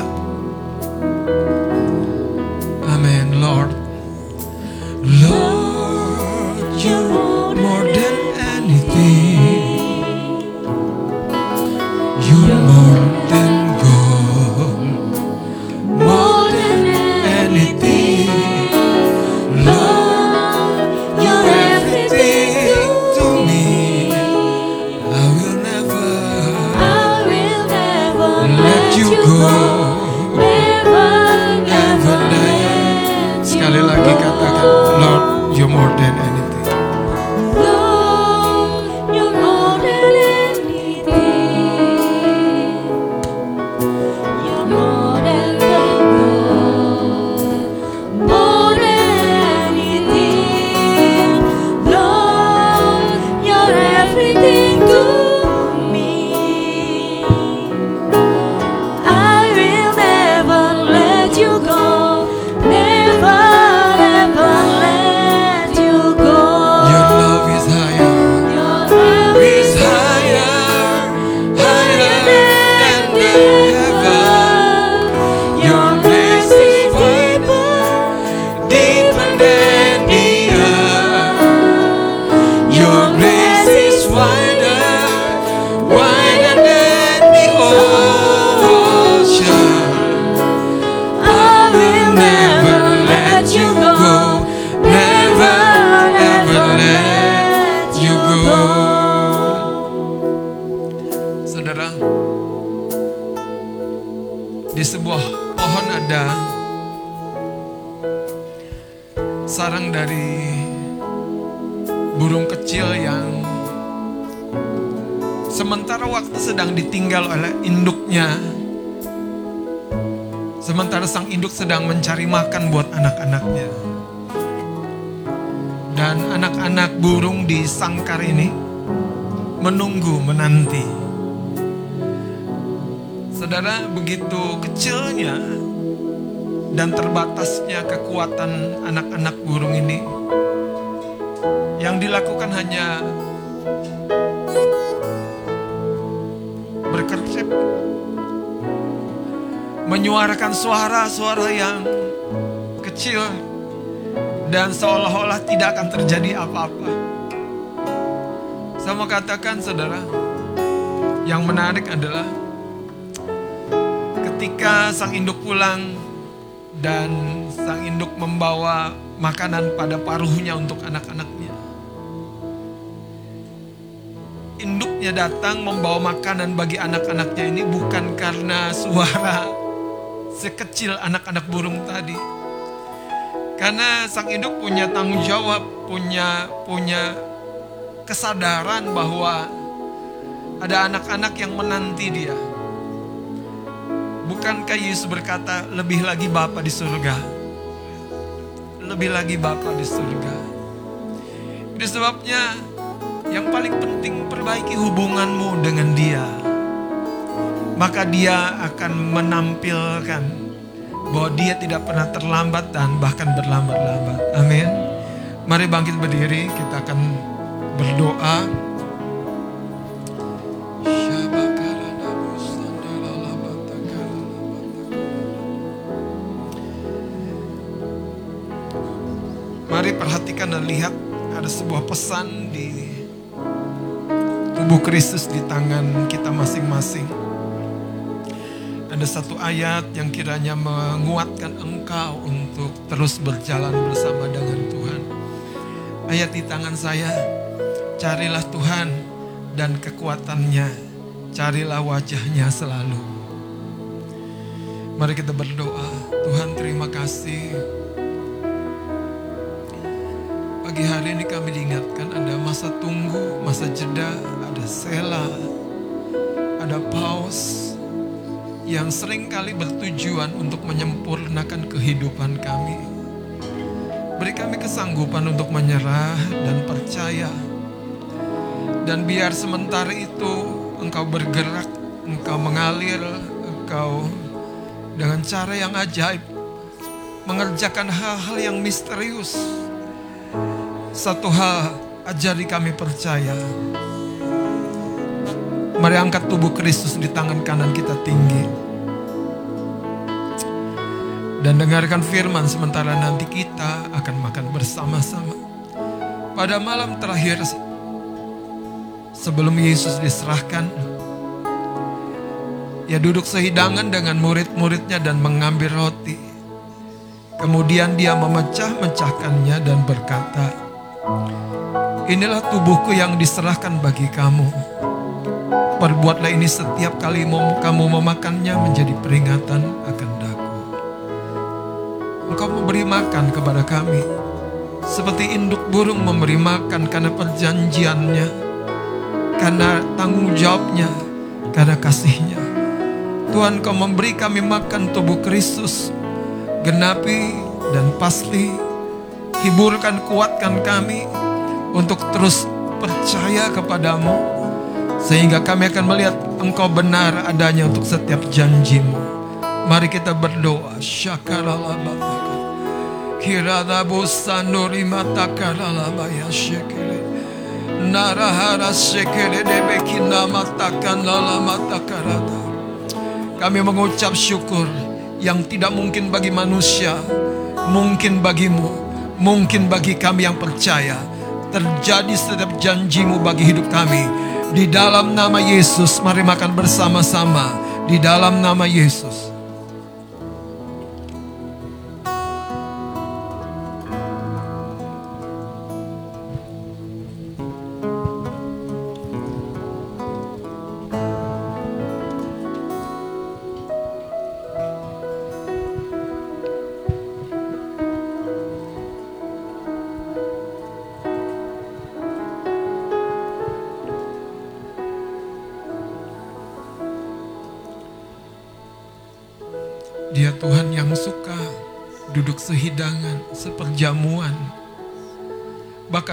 E: Sementara sang induk sedang mencari makan buat anak-anaknya. Dan anak-anak burung di sangkar ini menunggu, menanti. Saudara, begitu kecilnya dan terbatasnya kekuatan anak-anak burung ini, yang dilakukan hanya berkercep menyuarakan suara-suara yang kecil dan seolah-olah tidak akan terjadi apa-apa. Saya mau katakan saudara, yang menarik adalah ketika sang induk pulang dan sang induk membawa makanan pada paruhnya untuk anak-anaknya. Induknya datang membawa makanan bagi anak-anaknya ini bukan karena suara sekecil anak-anak burung tadi. Karena sang induk punya tanggung jawab, punya punya kesadaran bahwa ada anak-anak yang menanti dia. Bukankah Yesus berkata, lebih lagi Bapa di surga? Lebih lagi Bapa di surga. Itu sebabnya yang paling penting perbaiki hubunganmu dengan dia. Maka dia akan menampilkan bahwa dia tidak pernah terlambat dan bahkan berlambat-lambat. Amin. Mari bangkit berdiri, kita akan berdoa. Mari perhatikan dan lihat ada sebuah pesan di tubuh Kristus di tangan kita masing-masing. Ada satu ayat yang kiranya menguatkan engkau untuk terus berjalan bersama dengan Tuhan. Ayat di tangan saya, carilah Tuhan dan kekuatannya, carilah wajahnya selalu. Mari kita berdoa, Tuhan terima kasih. Pagi hari ini kami diingatkan ada masa tunggu, masa jeda, ada sela, ada pause yang sering kali bertujuan untuk menyempurnakan kehidupan kami. Beri kami kesanggupan untuk menyerah dan percaya. Dan biar sementara itu engkau bergerak, engkau mengalir, engkau dengan cara yang ajaib mengerjakan hal-hal yang misterius. Satu hal ajari kami percaya. Mari angkat tubuh Kristus di tangan kanan kita tinggi. Dan dengarkan firman sementara nanti kita akan makan bersama-sama. Pada malam terakhir sebelum Yesus diserahkan, ia duduk sehidangan dengan murid-muridnya dan mengambil roti. Kemudian dia memecah-mecahkannya dan berkata, Inilah tubuhku yang diserahkan bagi kamu. Perbuatlah ini setiap kali kamu memakannya menjadi peringatan makan kepada kami. Seperti induk burung memberi makan karena perjanjiannya. Karena tanggung jawabnya. Karena kasihnya. Tuhan kau memberi kami makan tubuh Kristus. Genapi dan pasti. Hiburkan kuatkan kami untuk terus percaya kepadamu sehingga kami akan melihat engkau benar adanya untuk setiap janjimu. Mari kita berdoa. Syakaralalabaka. Kiradabu sanduri matakaralabaya shekere. Narahara shekere debekina matakan lala matakarada. Kami mengucap syukur yang tidak mungkin bagi manusia, mungkin bagimu, mungkin bagi kami yang percaya. Terjadi setiap janjimu bagi hidup kami. Di dalam nama Yesus, mari makan bersama-sama. Di dalam nama Yesus.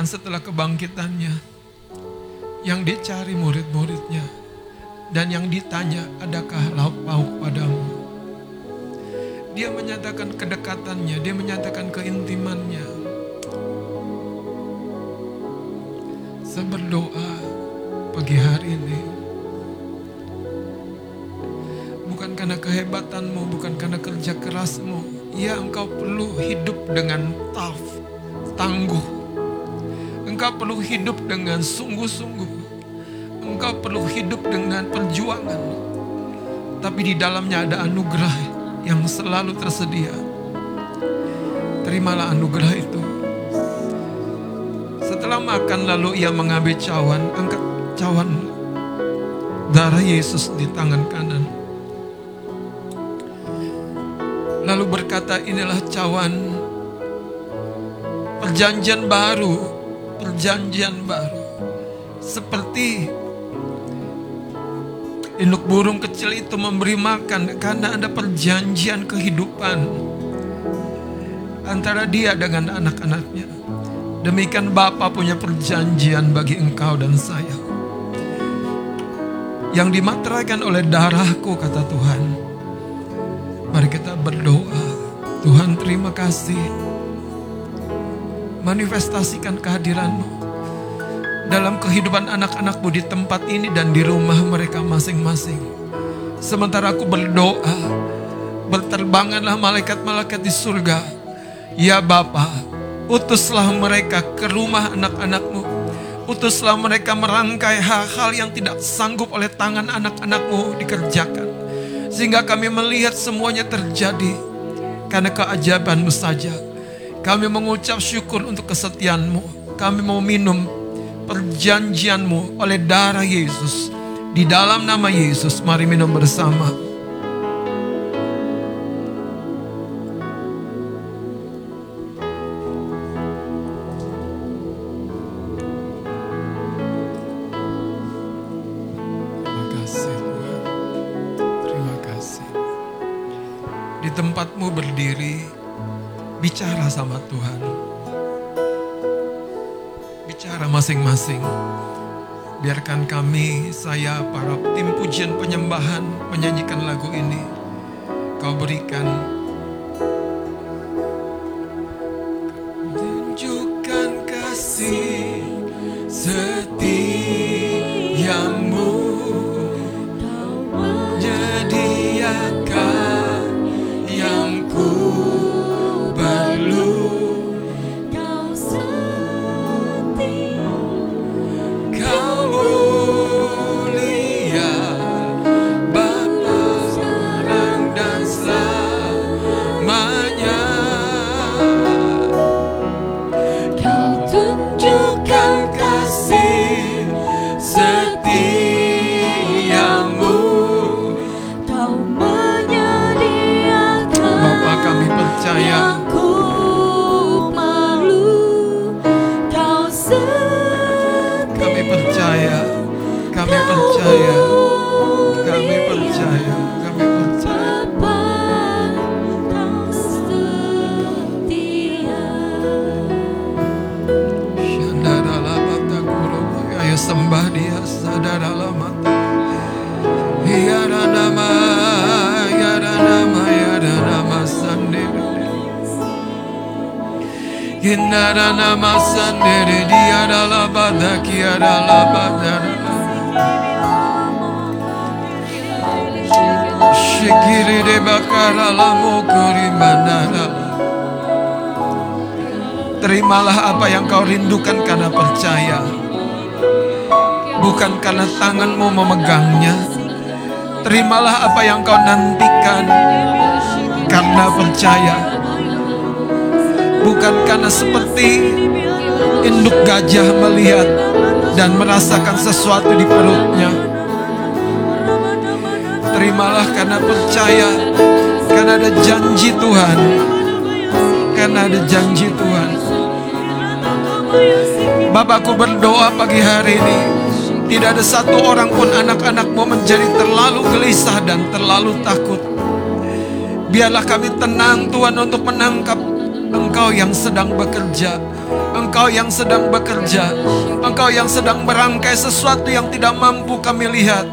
E: Bahkan setelah kebangkitannya, yang dicari murid-muridnya, dan yang ditanya, adakah lauk pauk padamu? Dia menyatakan kedekatannya, dia menyatakan keintimannya. Saya berdoa pagi hari ini, bukan karena kehebatanmu, bukan karena kerja kerasmu. Ya engkau perlu hidup dengan tough, tangguh. Engkau perlu hidup dengan sungguh-sungguh. Engkau perlu hidup dengan perjuangan. Tapi di dalamnya ada anugerah yang selalu tersedia. Terimalah anugerah itu. Setelah makan lalu ia mengambil cawan, angkat cawan darah Yesus di tangan kanan. Lalu berkata inilah cawan perjanjian baru, perjanjian baru. Seperti induk burung kecil itu memberi makan karena ada perjanjian kehidupan antara dia dengan anak-anaknya. Demikian Bapa punya perjanjian bagi engkau dan saya. yang dimateraikan oleh darahku kata Tuhan. Mari kita berdoa. Tuhan terima kasih. Manifestasikan kehadiranmu dalam kehidupan anak-anakmu di tempat ini dan di rumah mereka masing-masing. Sementara aku berdoa, berterbanganlah malaikat-malaikat di surga. Ya Bapa, utuslah mereka ke rumah anak-anakmu. Utuslah mereka merangkai hal-hal yang tidak sanggup oleh tangan anak-anakmu dikerjakan. Sehingga kami melihat semuanya terjadi karena keajaibanmu saja. Kami mengucap syukur untuk kesetiaanmu. Kami mau minum perjanjianmu oleh darah Yesus. Di dalam nama Yesus, mari minum bersama. Terima kasih. Di tempatmu berdiri, bicara sama Tuhan. Bicara masing-masing. Biarkan kami, saya, para tim pujian penyembahan menyanyikan lagu ini. Kau berikan apa yang kau nantikan? Karena percaya. Bukan karena seperti Induk gajah melihat Dan merasakan sesuatu di perutnya. Terimalah karena percaya Karena ada janji Tuhan. Karena ada janji Tuhan. Bapakku berdoa pagi hari ini Tidak ada satu orang pun anak-anakmu menjadi terlalu gelisah dan terlalu takut. Biarlah kami tenang Tuhan untuk menangkap Engkau yang sedang bekerja. Engkau yang sedang bekerja. Engkau yang sedang merangkai sesuatu yang tidak mampu kami lihat.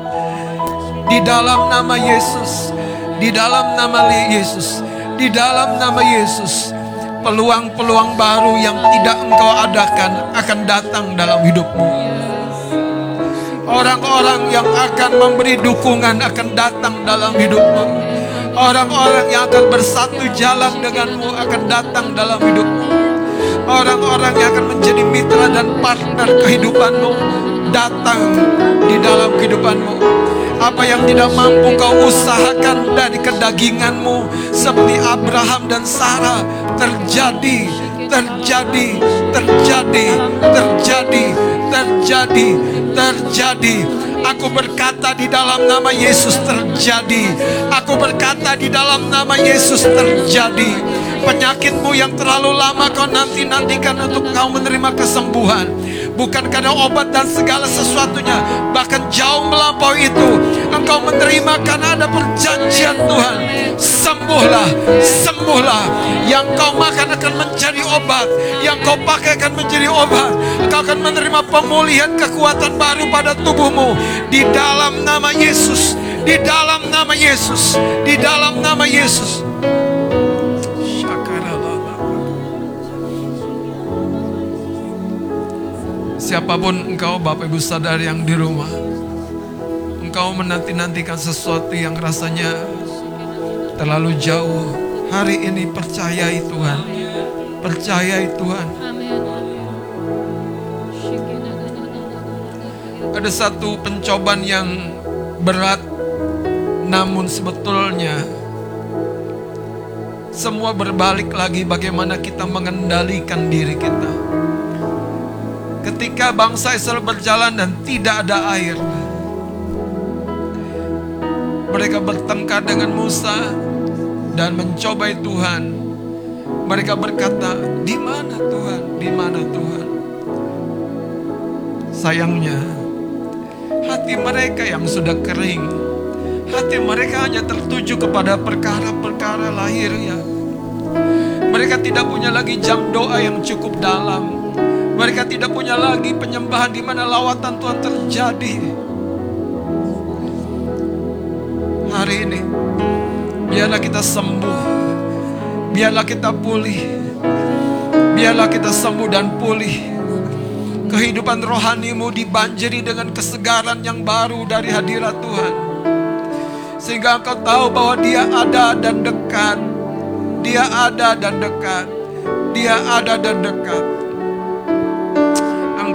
E: Di dalam nama Yesus Di dalam nama Yesus Di dalam nama Yesus Peluang-peluang baru yang tidak engkau adakan Akan datang dalam hidupmu Orang-orang yang akan memberi dukungan akan datang dalam hidupmu. Orang-orang yang akan bersatu jalan denganmu akan datang dalam hidupmu. Orang-orang yang akan menjadi mitra dan partner kehidupanmu datang di dalam kehidupanmu. Apa yang tidak mampu kau usahakan dari kedaginganmu seperti Abraham dan Sarah terjadi, terjadi, terjadi, terjadi, terjadi, terjadi. Aku berkata di dalam nama Yesus terjadi. Aku berkata di dalam nama Yesus terjadi. Penyakitmu yang terlalu lama kau nanti-nantikan untuk kau menerima kesembuhan. Bukan karena obat dan segala sesuatunya, bahkan jauh melampaui itu. Engkau menerima karena ada perjanjian Tuhan. Sembuhlah, sembuhlah. Yang kau makan akan menjadi obat, yang kau pakai akan menjadi obat. Engkau akan menerima pemulihan kekuatan baru pada tubuhmu di dalam nama Yesus, di dalam nama Yesus, di dalam nama Yesus. Siapa pun engkau Bapak Ibu Saudara yang di rumah Engkau menanti-nantikan sesuatu yang rasanya terlalu jauh. Hari ini percayai Tuhan. Percayai Tuhan. Ada satu pencobaan yang berat Namun sebetulnya Semua berbalik lagi bagaimana kita mengendalikan diri kita ketika bangsa Israel berjalan dan tidak ada air. Mereka bertengkar dengan Musa dan mencobai Tuhan. Mereka berkata, "Di mana Tuhan? Di mana Tuhan?" Sayangnya, hati mereka yang sudah kering, hati mereka hanya tertuju kepada perkara-perkara lahirnya. Mereka tidak punya lagi jam doa yang cukup dalam. Mereka tidak punya lagi penyembahan di mana lawatan Tuhan terjadi. Hari ini, biarlah kita sembuh. Biarlah kita pulih. Biarlah kita sembuh dan pulih. Kehidupan rohanimu dibanjiri dengan kesegaran yang baru dari hadirat Tuhan. Sehingga engkau tahu bahwa dia ada dan dekat. Dia ada dan dekat. Dia ada dan dekat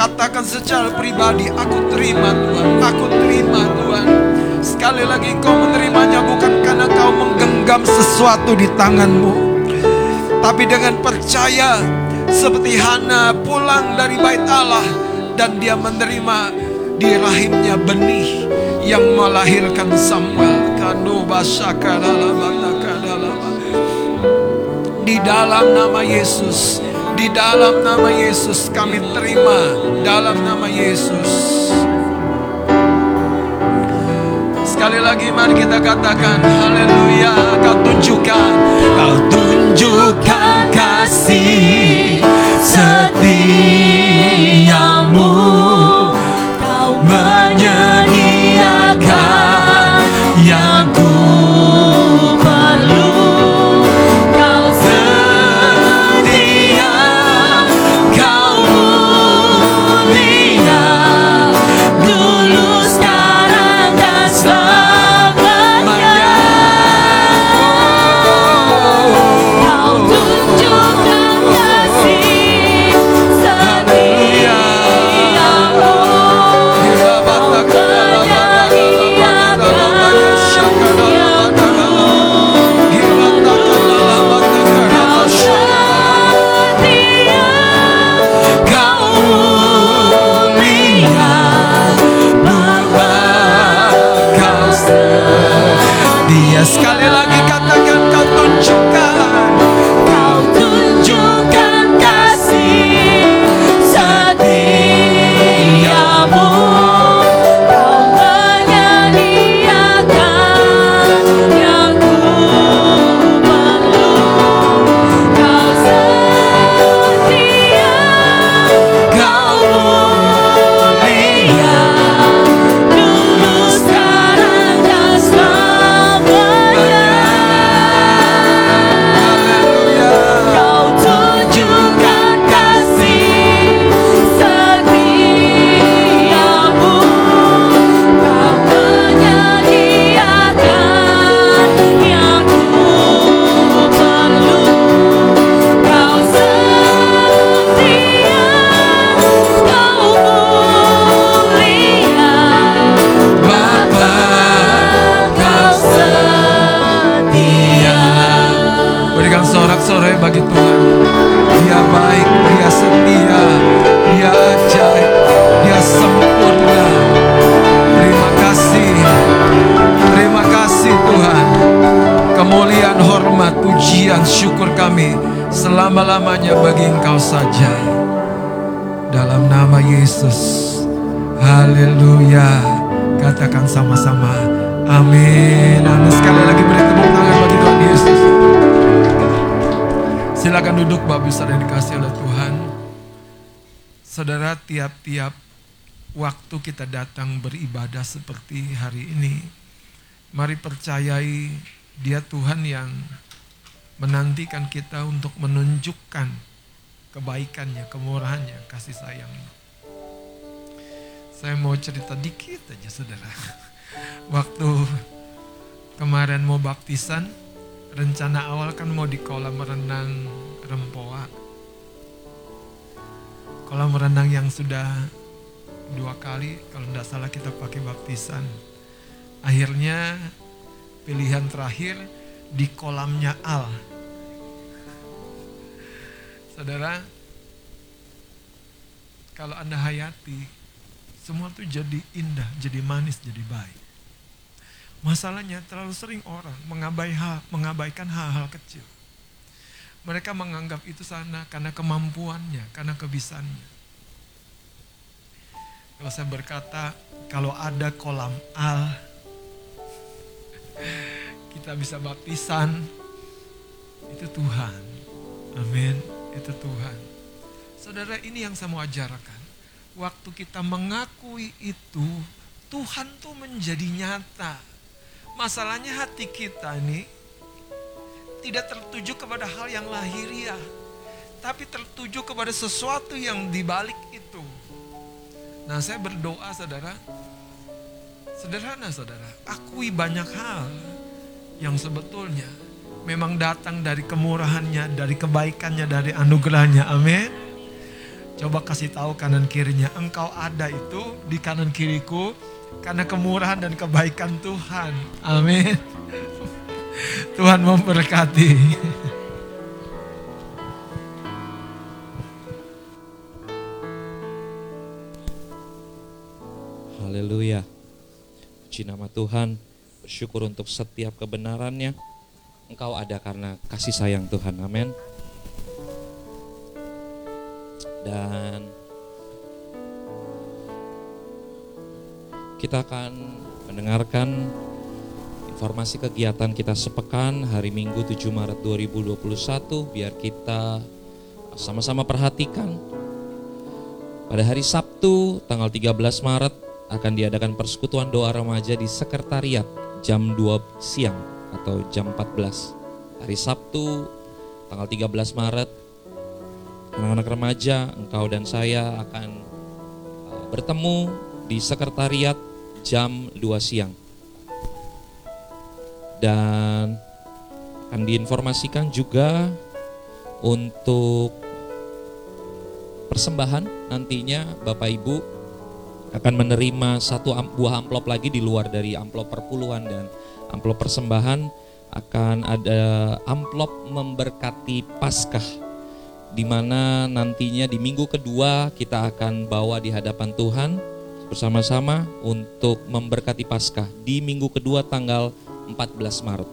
E: Katakan secara pribadi, aku terima Tuhan, aku terima Tuhan. Sekali lagi kau menerimanya bukan karena kau menggenggam sesuatu di tanganmu. Tapi dengan percaya seperti Hana pulang dari bait Allah dan dia menerima di rahimnya benih yang melahirkan Samuel. Di dalam nama Yesus, di dalam nama Yesus kami terima dalam nama Yesus. Sekali lagi mari kita katakan haleluya kau tunjukkan kau tunjukkan kasih setiamu kau menyediakan yang Saudara tiap-tiap waktu kita datang beribadah seperti hari ini. Mari percayai dia Tuhan yang menantikan kita untuk menunjukkan kebaikannya, kemurahannya, kasih sayangnya. Saya mau cerita dikit aja saudara. *laughs* Waktu kemarin mau baptisan, rencana awal kan mau di kolam renang Rempoa. Kolam renang yang sudah dua kali, kalau tidak salah kita pakai baptisan. Akhirnya pilihan terakhir di kolamnya Al. Saudara, kalau Anda hayati, semua tuh jadi indah, jadi manis, jadi baik. Masalahnya terlalu sering orang mengabaikan hal-hal kecil. Mereka menganggap itu sana karena kemampuannya, karena kebisaannya. Kalau saya berkata, kalau ada kolam al, *laughs* kita bisa baptisan, itu Tuhan. Amin, itu Tuhan. Saudara ini yang saya mau ajarkan. Waktu kita mengakui itu, Tuhan tuh menjadi nyata. Masalahnya hati kita ini tidak tertuju kepada hal yang lahiriah, tapi tertuju kepada sesuatu yang dibalik itu. Nah, saya berdoa, saudara, sederhana, saudara, akui banyak hal yang sebetulnya memang datang dari kemurahannya, dari kebaikannya, dari anugerahnya. Amin. Coba kasih tahu kanan kirinya, engkau ada itu di kanan kiriku karena kemurahan dan kebaikan Tuhan. Amin. Tuhan memberkati.
A: Haleluya. Puji nama Tuhan. Bersyukur untuk setiap kebenarannya. Engkau ada karena kasih sayang Tuhan. Amin. Dan kita akan mendengarkan informasi kegiatan kita sepekan hari Minggu 7 Maret 2021 biar kita sama-sama perhatikan pada hari Sabtu tanggal 13 Maret akan diadakan persekutuan doa remaja di sekretariat jam 2 siang atau jam 14. Hari Sabtu tanggal 13 Maret anak-anak remaja engkau dan saya akan uh, bertemu di sekretariat jam 2 siang. Dan akan diinformasikan juga untuk persembahan nantinya Bapak Ibu akan menerima satu buah amplop lagi di luar dari amplop perpuluhan dan amplop persembahan. Akan ada amplop memberkati Paskah di mana nantinya di minggu kedua kita akan bawa di hadapan Tuhan bersama-sama untuk memberkati Paskah. Di minggu kedua tanggal 14 Maret.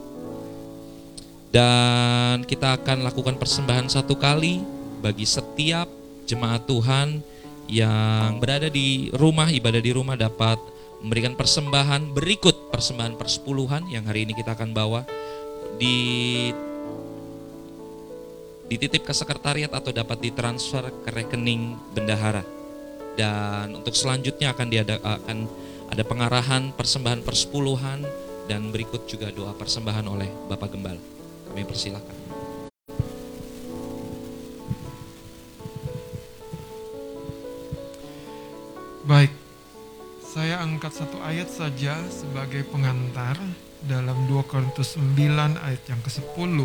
A: Dan kita akan lakukan persembahan satu kali bagi setiap jemaat Tuhan yang berada di rumah, ibadah di rumah dapat memberikan persembahan berikut persembahan persepuluhan yang hari ini kita akan bawa di dititip ke sekretariat atau dapat ditransfer ke rekening bendahara. Dan untuk selanjutnya akan diada, akan ada pengarahan persembahan persepuluhan dan berikut juga doa persembahan oleh Bapak Gembala. Kami persilakan.
E: Baik, saya angkat satu ayat saja sebagai pengantar dalam 2 Korintus 9 ayat yang ke-10.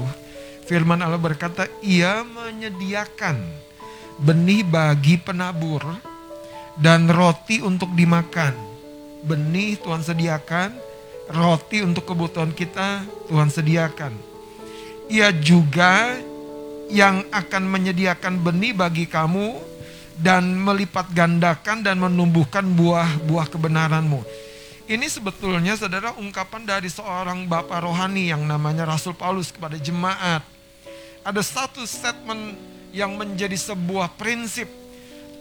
E: Firman Allah berkata, ia menyediakan benih bagi penabur dan roti untuk dimakan. Benih Tuhan sediakan, roti untuk kebutuhan kita Tuhan sediakan. Ia juga yang akan menyediakan benih bagi kamu dan melipat gandakan dan menumbuhkan buah-buah kebenaranmu. Ini sebetulnya saudara ungkapan dari seorang bapak rohani yang namanya Rasul Paulus kepada jemaat. Ada satu statement yang menjadi sebuah prinsip.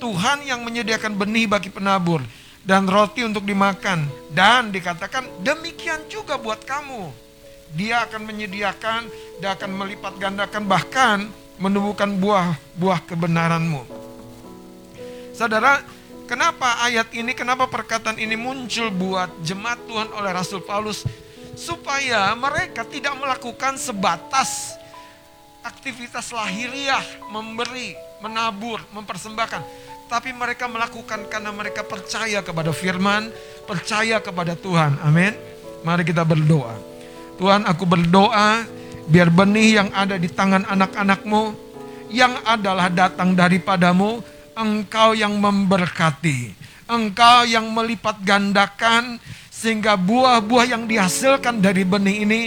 E: Tuhan yang menyediakan benih bagi penabur dan roti untuk dimakan. Dan dikatakan demikian juga buat kamu. Dia akan menyediakan, dia akan melipat gandakan bahkan menumbuhkan buah-buah kebenaranmu. Saudara, kenapa ayat ini, kenapa perkataan ini muncul buat jemaat Tuhan oleh Rasul Paulus? Supaya mereka tidak melakukan sebatas aktivitas lahiriah, memberi, menabur, mempersembahkan. Tapi mereka melakukan karena mereka percaya kepada firman, percaya kepada Tuhan. Amin. Mari kita berdoa. Tuhan aku berdoa biar benih yang ada di tangan anak-anakmu yang adalah datang daripadamu, engkau yang memberkati. Engkau yang melipat gandakan sehingga buah-buah yang dihasilkan dari benih ini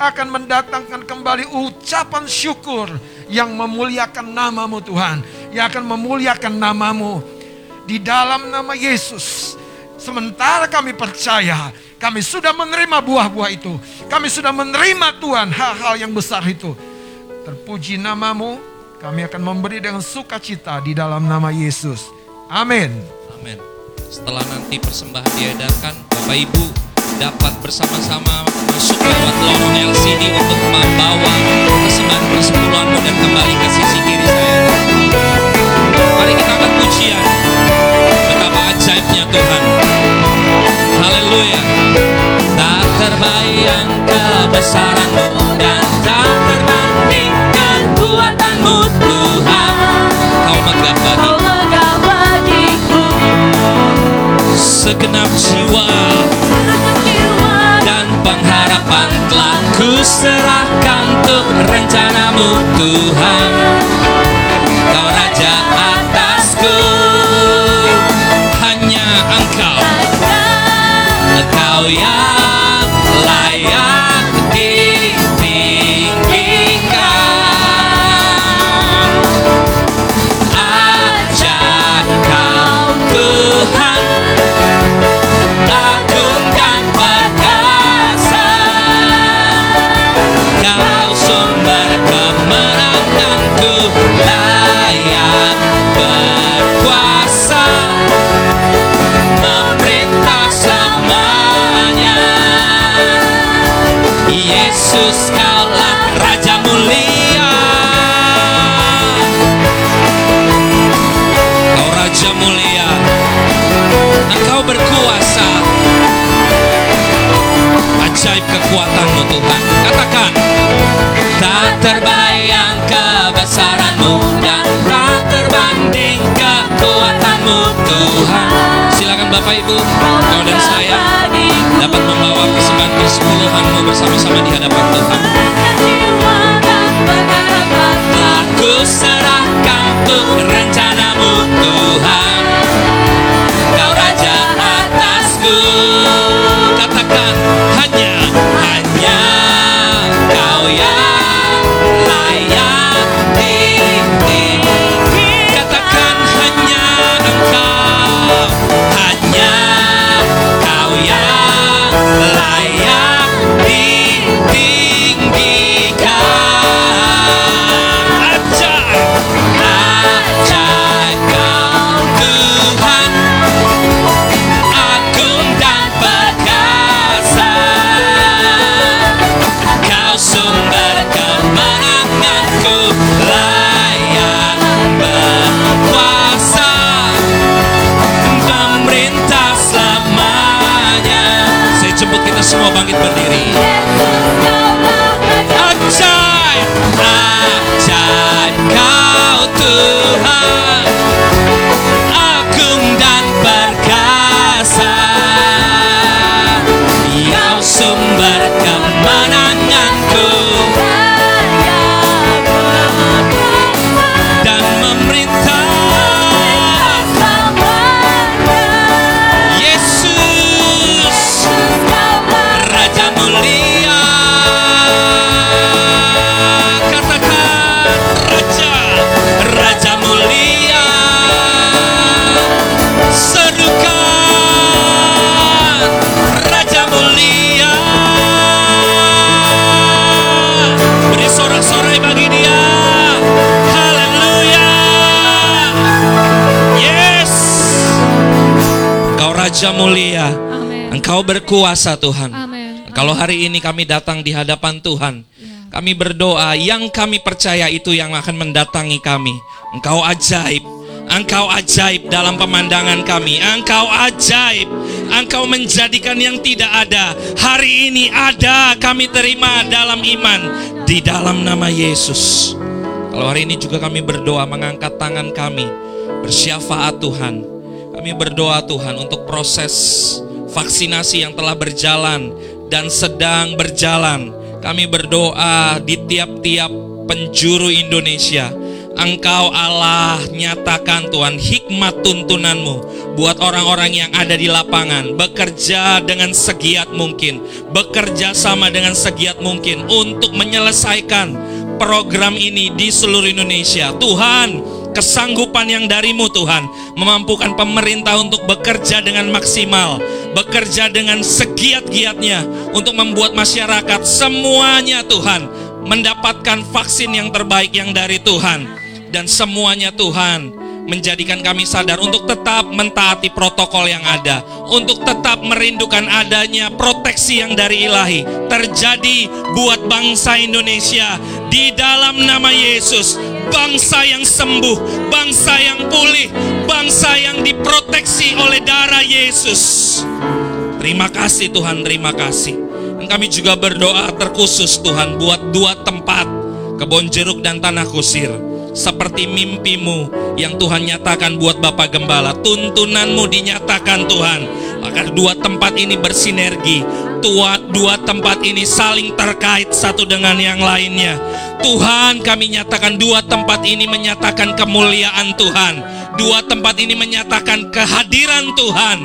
E: akan mendatangkan kembali ucapan syukur yang memuliakan namamu Tuhan. Yang akan memuliakan namamu di dalam nama Yesus. Sementara kami percaya, kami sudah menerima buah-buah itu. Kami sudah menerima Tuhan hal-hal yang besar itu. Terpuji namamu, kami akan memberi dengan sukacita di dalam nama Yesus. Amin.
A: Amin. Setelah nanti persembahan diedarkan, Bapak Ibu dapat bersama-sama masuk lewat lorong LCD untuk membawa persembahan persepuluhanmu dan kembali ke sisi kiri saya. Mari kita angkat pujian. Betapa ajaibnya Tuhan. Haleluya. Tak terbayang kebesaranmu dan tak terbanding kekuatanmu Tuhan. Kau megah bagi
C: Kau megah bagiku
A: segenap jiwa
C: Segenap jiwa
A: dan pengharapan telah ku serahkan untuk rencanamu Tuhan Kau Yesus kaulah Raja mulia. Kau Raja mulia Engkau berkuasa. Ajaib kekuatanmu Tuhan. Katakan Tak terbayang kebesaranmu Dan tak terbanding kekuatanmu Tuhan. Silakan Bapak Ibu Kau dan saya Dapat membawa persembahan persepuluhanmu bersama-sama di hadapan Tuhan. Aku serahkan untuk rencanamu Tuhan. Kau Raja atasku Katakan semua bangkit berdiri. Raja mulia.
F: Amin.
A: Engkau berkuasa Tuhan.
F: Amin.
A: Kalau hari ini kami datang di hadapan Tuhan, kami berdoa yang kami percaya itu yang akan mendatangi kami. Engkau ajaib. Engkau ajaib dalam pemandangan kami. Engkau ajaib. Engkau menjadikan yang tidak ada. Hari ini ada kami terima dalam iman di dalam nama Yesus. Kalau hari ini juga kami berdoa mengangkat tangan kami bersyafaat Tuhan. Kami berdoa Tuhan untuk proses vaksinasi yang telah berjalan dan sedang berjalan. Kami berdoa di tiap-tiap penjuru Indonesia. Engkau Allah nyatakan Tuhan hikmat tuntunanmu buat orang-orang yang ada di lapangan bekerja dengan segiat mungkin, bekerja sama dengan segiat mungkin untuk menyelesaikan program ini di seluruh Indonesia. Tuhan, kesanggupan yang darimu Tuhan memampukan pemerintah untuk bekerja dengan maksimal, bekerja dengan segiat-giatnya untuk membuat masyarakat semuanya Tuhan mendapatkan vaksin yang terbaik yang dari Tuhan dan semuanya Tuhan menjadikan kami sadar untuk tetap mentaati protokol yang ada, untuk tetap merindukan adanya proteksi yang dari ilahi terjadi buat bangsa Indonesia di dalam nama Yesus. Bangsa yang sembuh, bangsa yang pulih, bangsa yang diproteksi oleh darah Yesus. Terima kasih Tuhan, terima kasih. Dan kami juga berdoa terkhusus Tuhan buat dua tempat, kebon jeruk dan tanah kusir seperti mimpimu yang Tuhan nyatakan buat Bapak Gembala. Tuntunanmu dinyatakan Tuhan. Agar dua tempat ini bersinergi. Tua, dua tempat ini saling terkait satu dengan yang lainnya. Tuhan kami nyatakan dua tempat ini menyatakan kemuliaan Tuhan. Dua tempat ini menyatakan kehadiran Tuhan.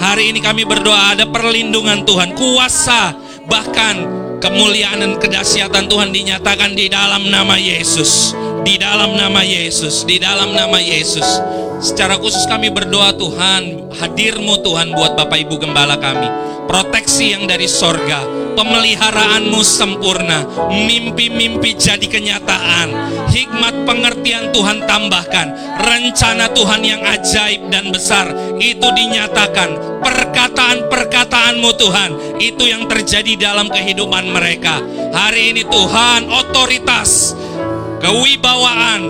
A: Hari ini kami berdoa ada perlindungan Tuhan. Kuasa bahkan kemuliaan dan kedahsyatan Tuhan dinyatakan di dalam nama Yesus di dalam nama Yesus, di dalam nama Yesus. Secara khusus kami berdoa Tuhan, hadirmu Tuhan buat Bapak Ibu Gembala kami. Proteksi yang dari sorga, pemeliharaanmu sempurna, mimpi-mimpi jadi kenyataan, hikmat pengertian Tuhan tambahkan, rencana Tuhan yang ajaib dan besar, itu dinyatakan, perkataan-perkataanmu Tuhan, itu yang terjadi dalam kehidupan mereka. Hari ini Tuhan, otoritas, kewibawaan,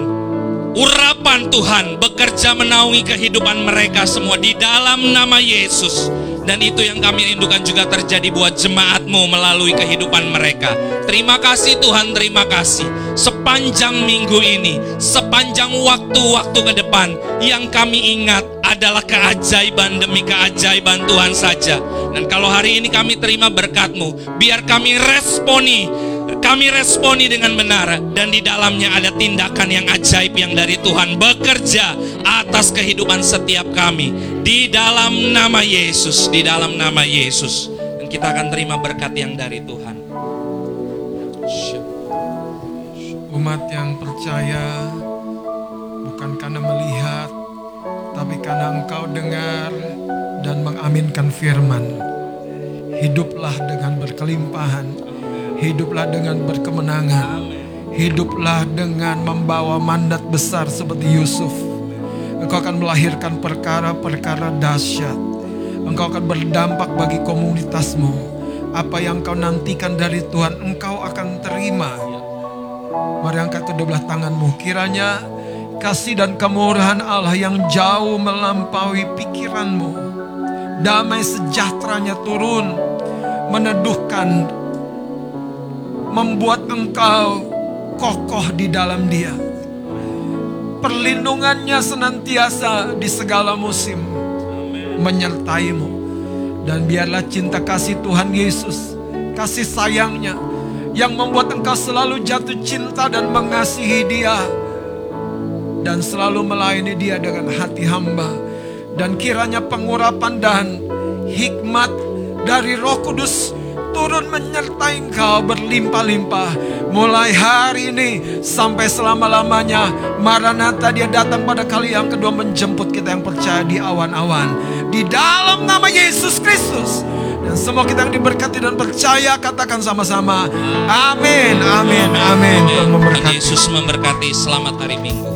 A: urapan Tuhan bekerja menaungi kehidupan mereka semua di dalam nama Yesus. Dan itu yang kami rindukan juga terjadi buat jemaatmu melalui kehidupan mereka. Terima kasih Tuhan, terima kasih. Sepanjang minggu ini, sepanjang waktu-waktu ke depan, yang kami ingat adalah keajaiban demi keajaiban Tuhan saja. Dan kalau hari ini kami terima berkatmu, biar kami responi kami responi dengan benar dan di dalamnya ada tindakan yang ajaib yang dari Tuhan bekerja atas kehidupan setiap kami. Di dalam nama Yesus di dalam nama Yesus. Dan kita akan terima berkat yang dari Tuhan.
E: Umat yang percaya bukan karena melihat, tapi karena engkau dengar dan mengaminkan firman. Hiduplah dengan berkelimpahan, hiduplah dengan berkemenangan, hiduplah dengan membawa mandat besar seperti Yusuf. Engkau akan melahirkan perkara-perkara dahsyat. Engkau akan berdampak bagi komunitasmu. Apa yang kau nantikan dari Tuhan, engkau akan terima. Mari angkat kedua tanganmu. Kiranya kasih dan kemurahan Allah yang jauh melampaui pikiranmu. Damai sejahteranya turun. Meneduhkan. Membuat engkau kokoh di dalam dia. Perlindungannya senantiasa di segala musim. Menyertaimu. Dan biarlah cinta kasih Tuhan Yesus. Kasih sayangnya yang membuat engkau selalu jatuh cinta dan mengasihi dia dan selalu melayani dia dengan hati hamba dan kiranya pengurapan dan hikmat dari Roh Kudus turun menyertai engkau berlimpah-limpah. Mulai hari ini sampai selama-lamanya Maranatha dia datang pada kali yang kedua menjemput kita yang percaya di awan-awan. Di dalam nama Yesus Kristus. Dan semua kita yang diberkati dan percaya katakan sama-sama amin amin amin. Tuhan
A: Tuhan
E: memberkati.
A: Yesus memberkati. Selamat hari Minggu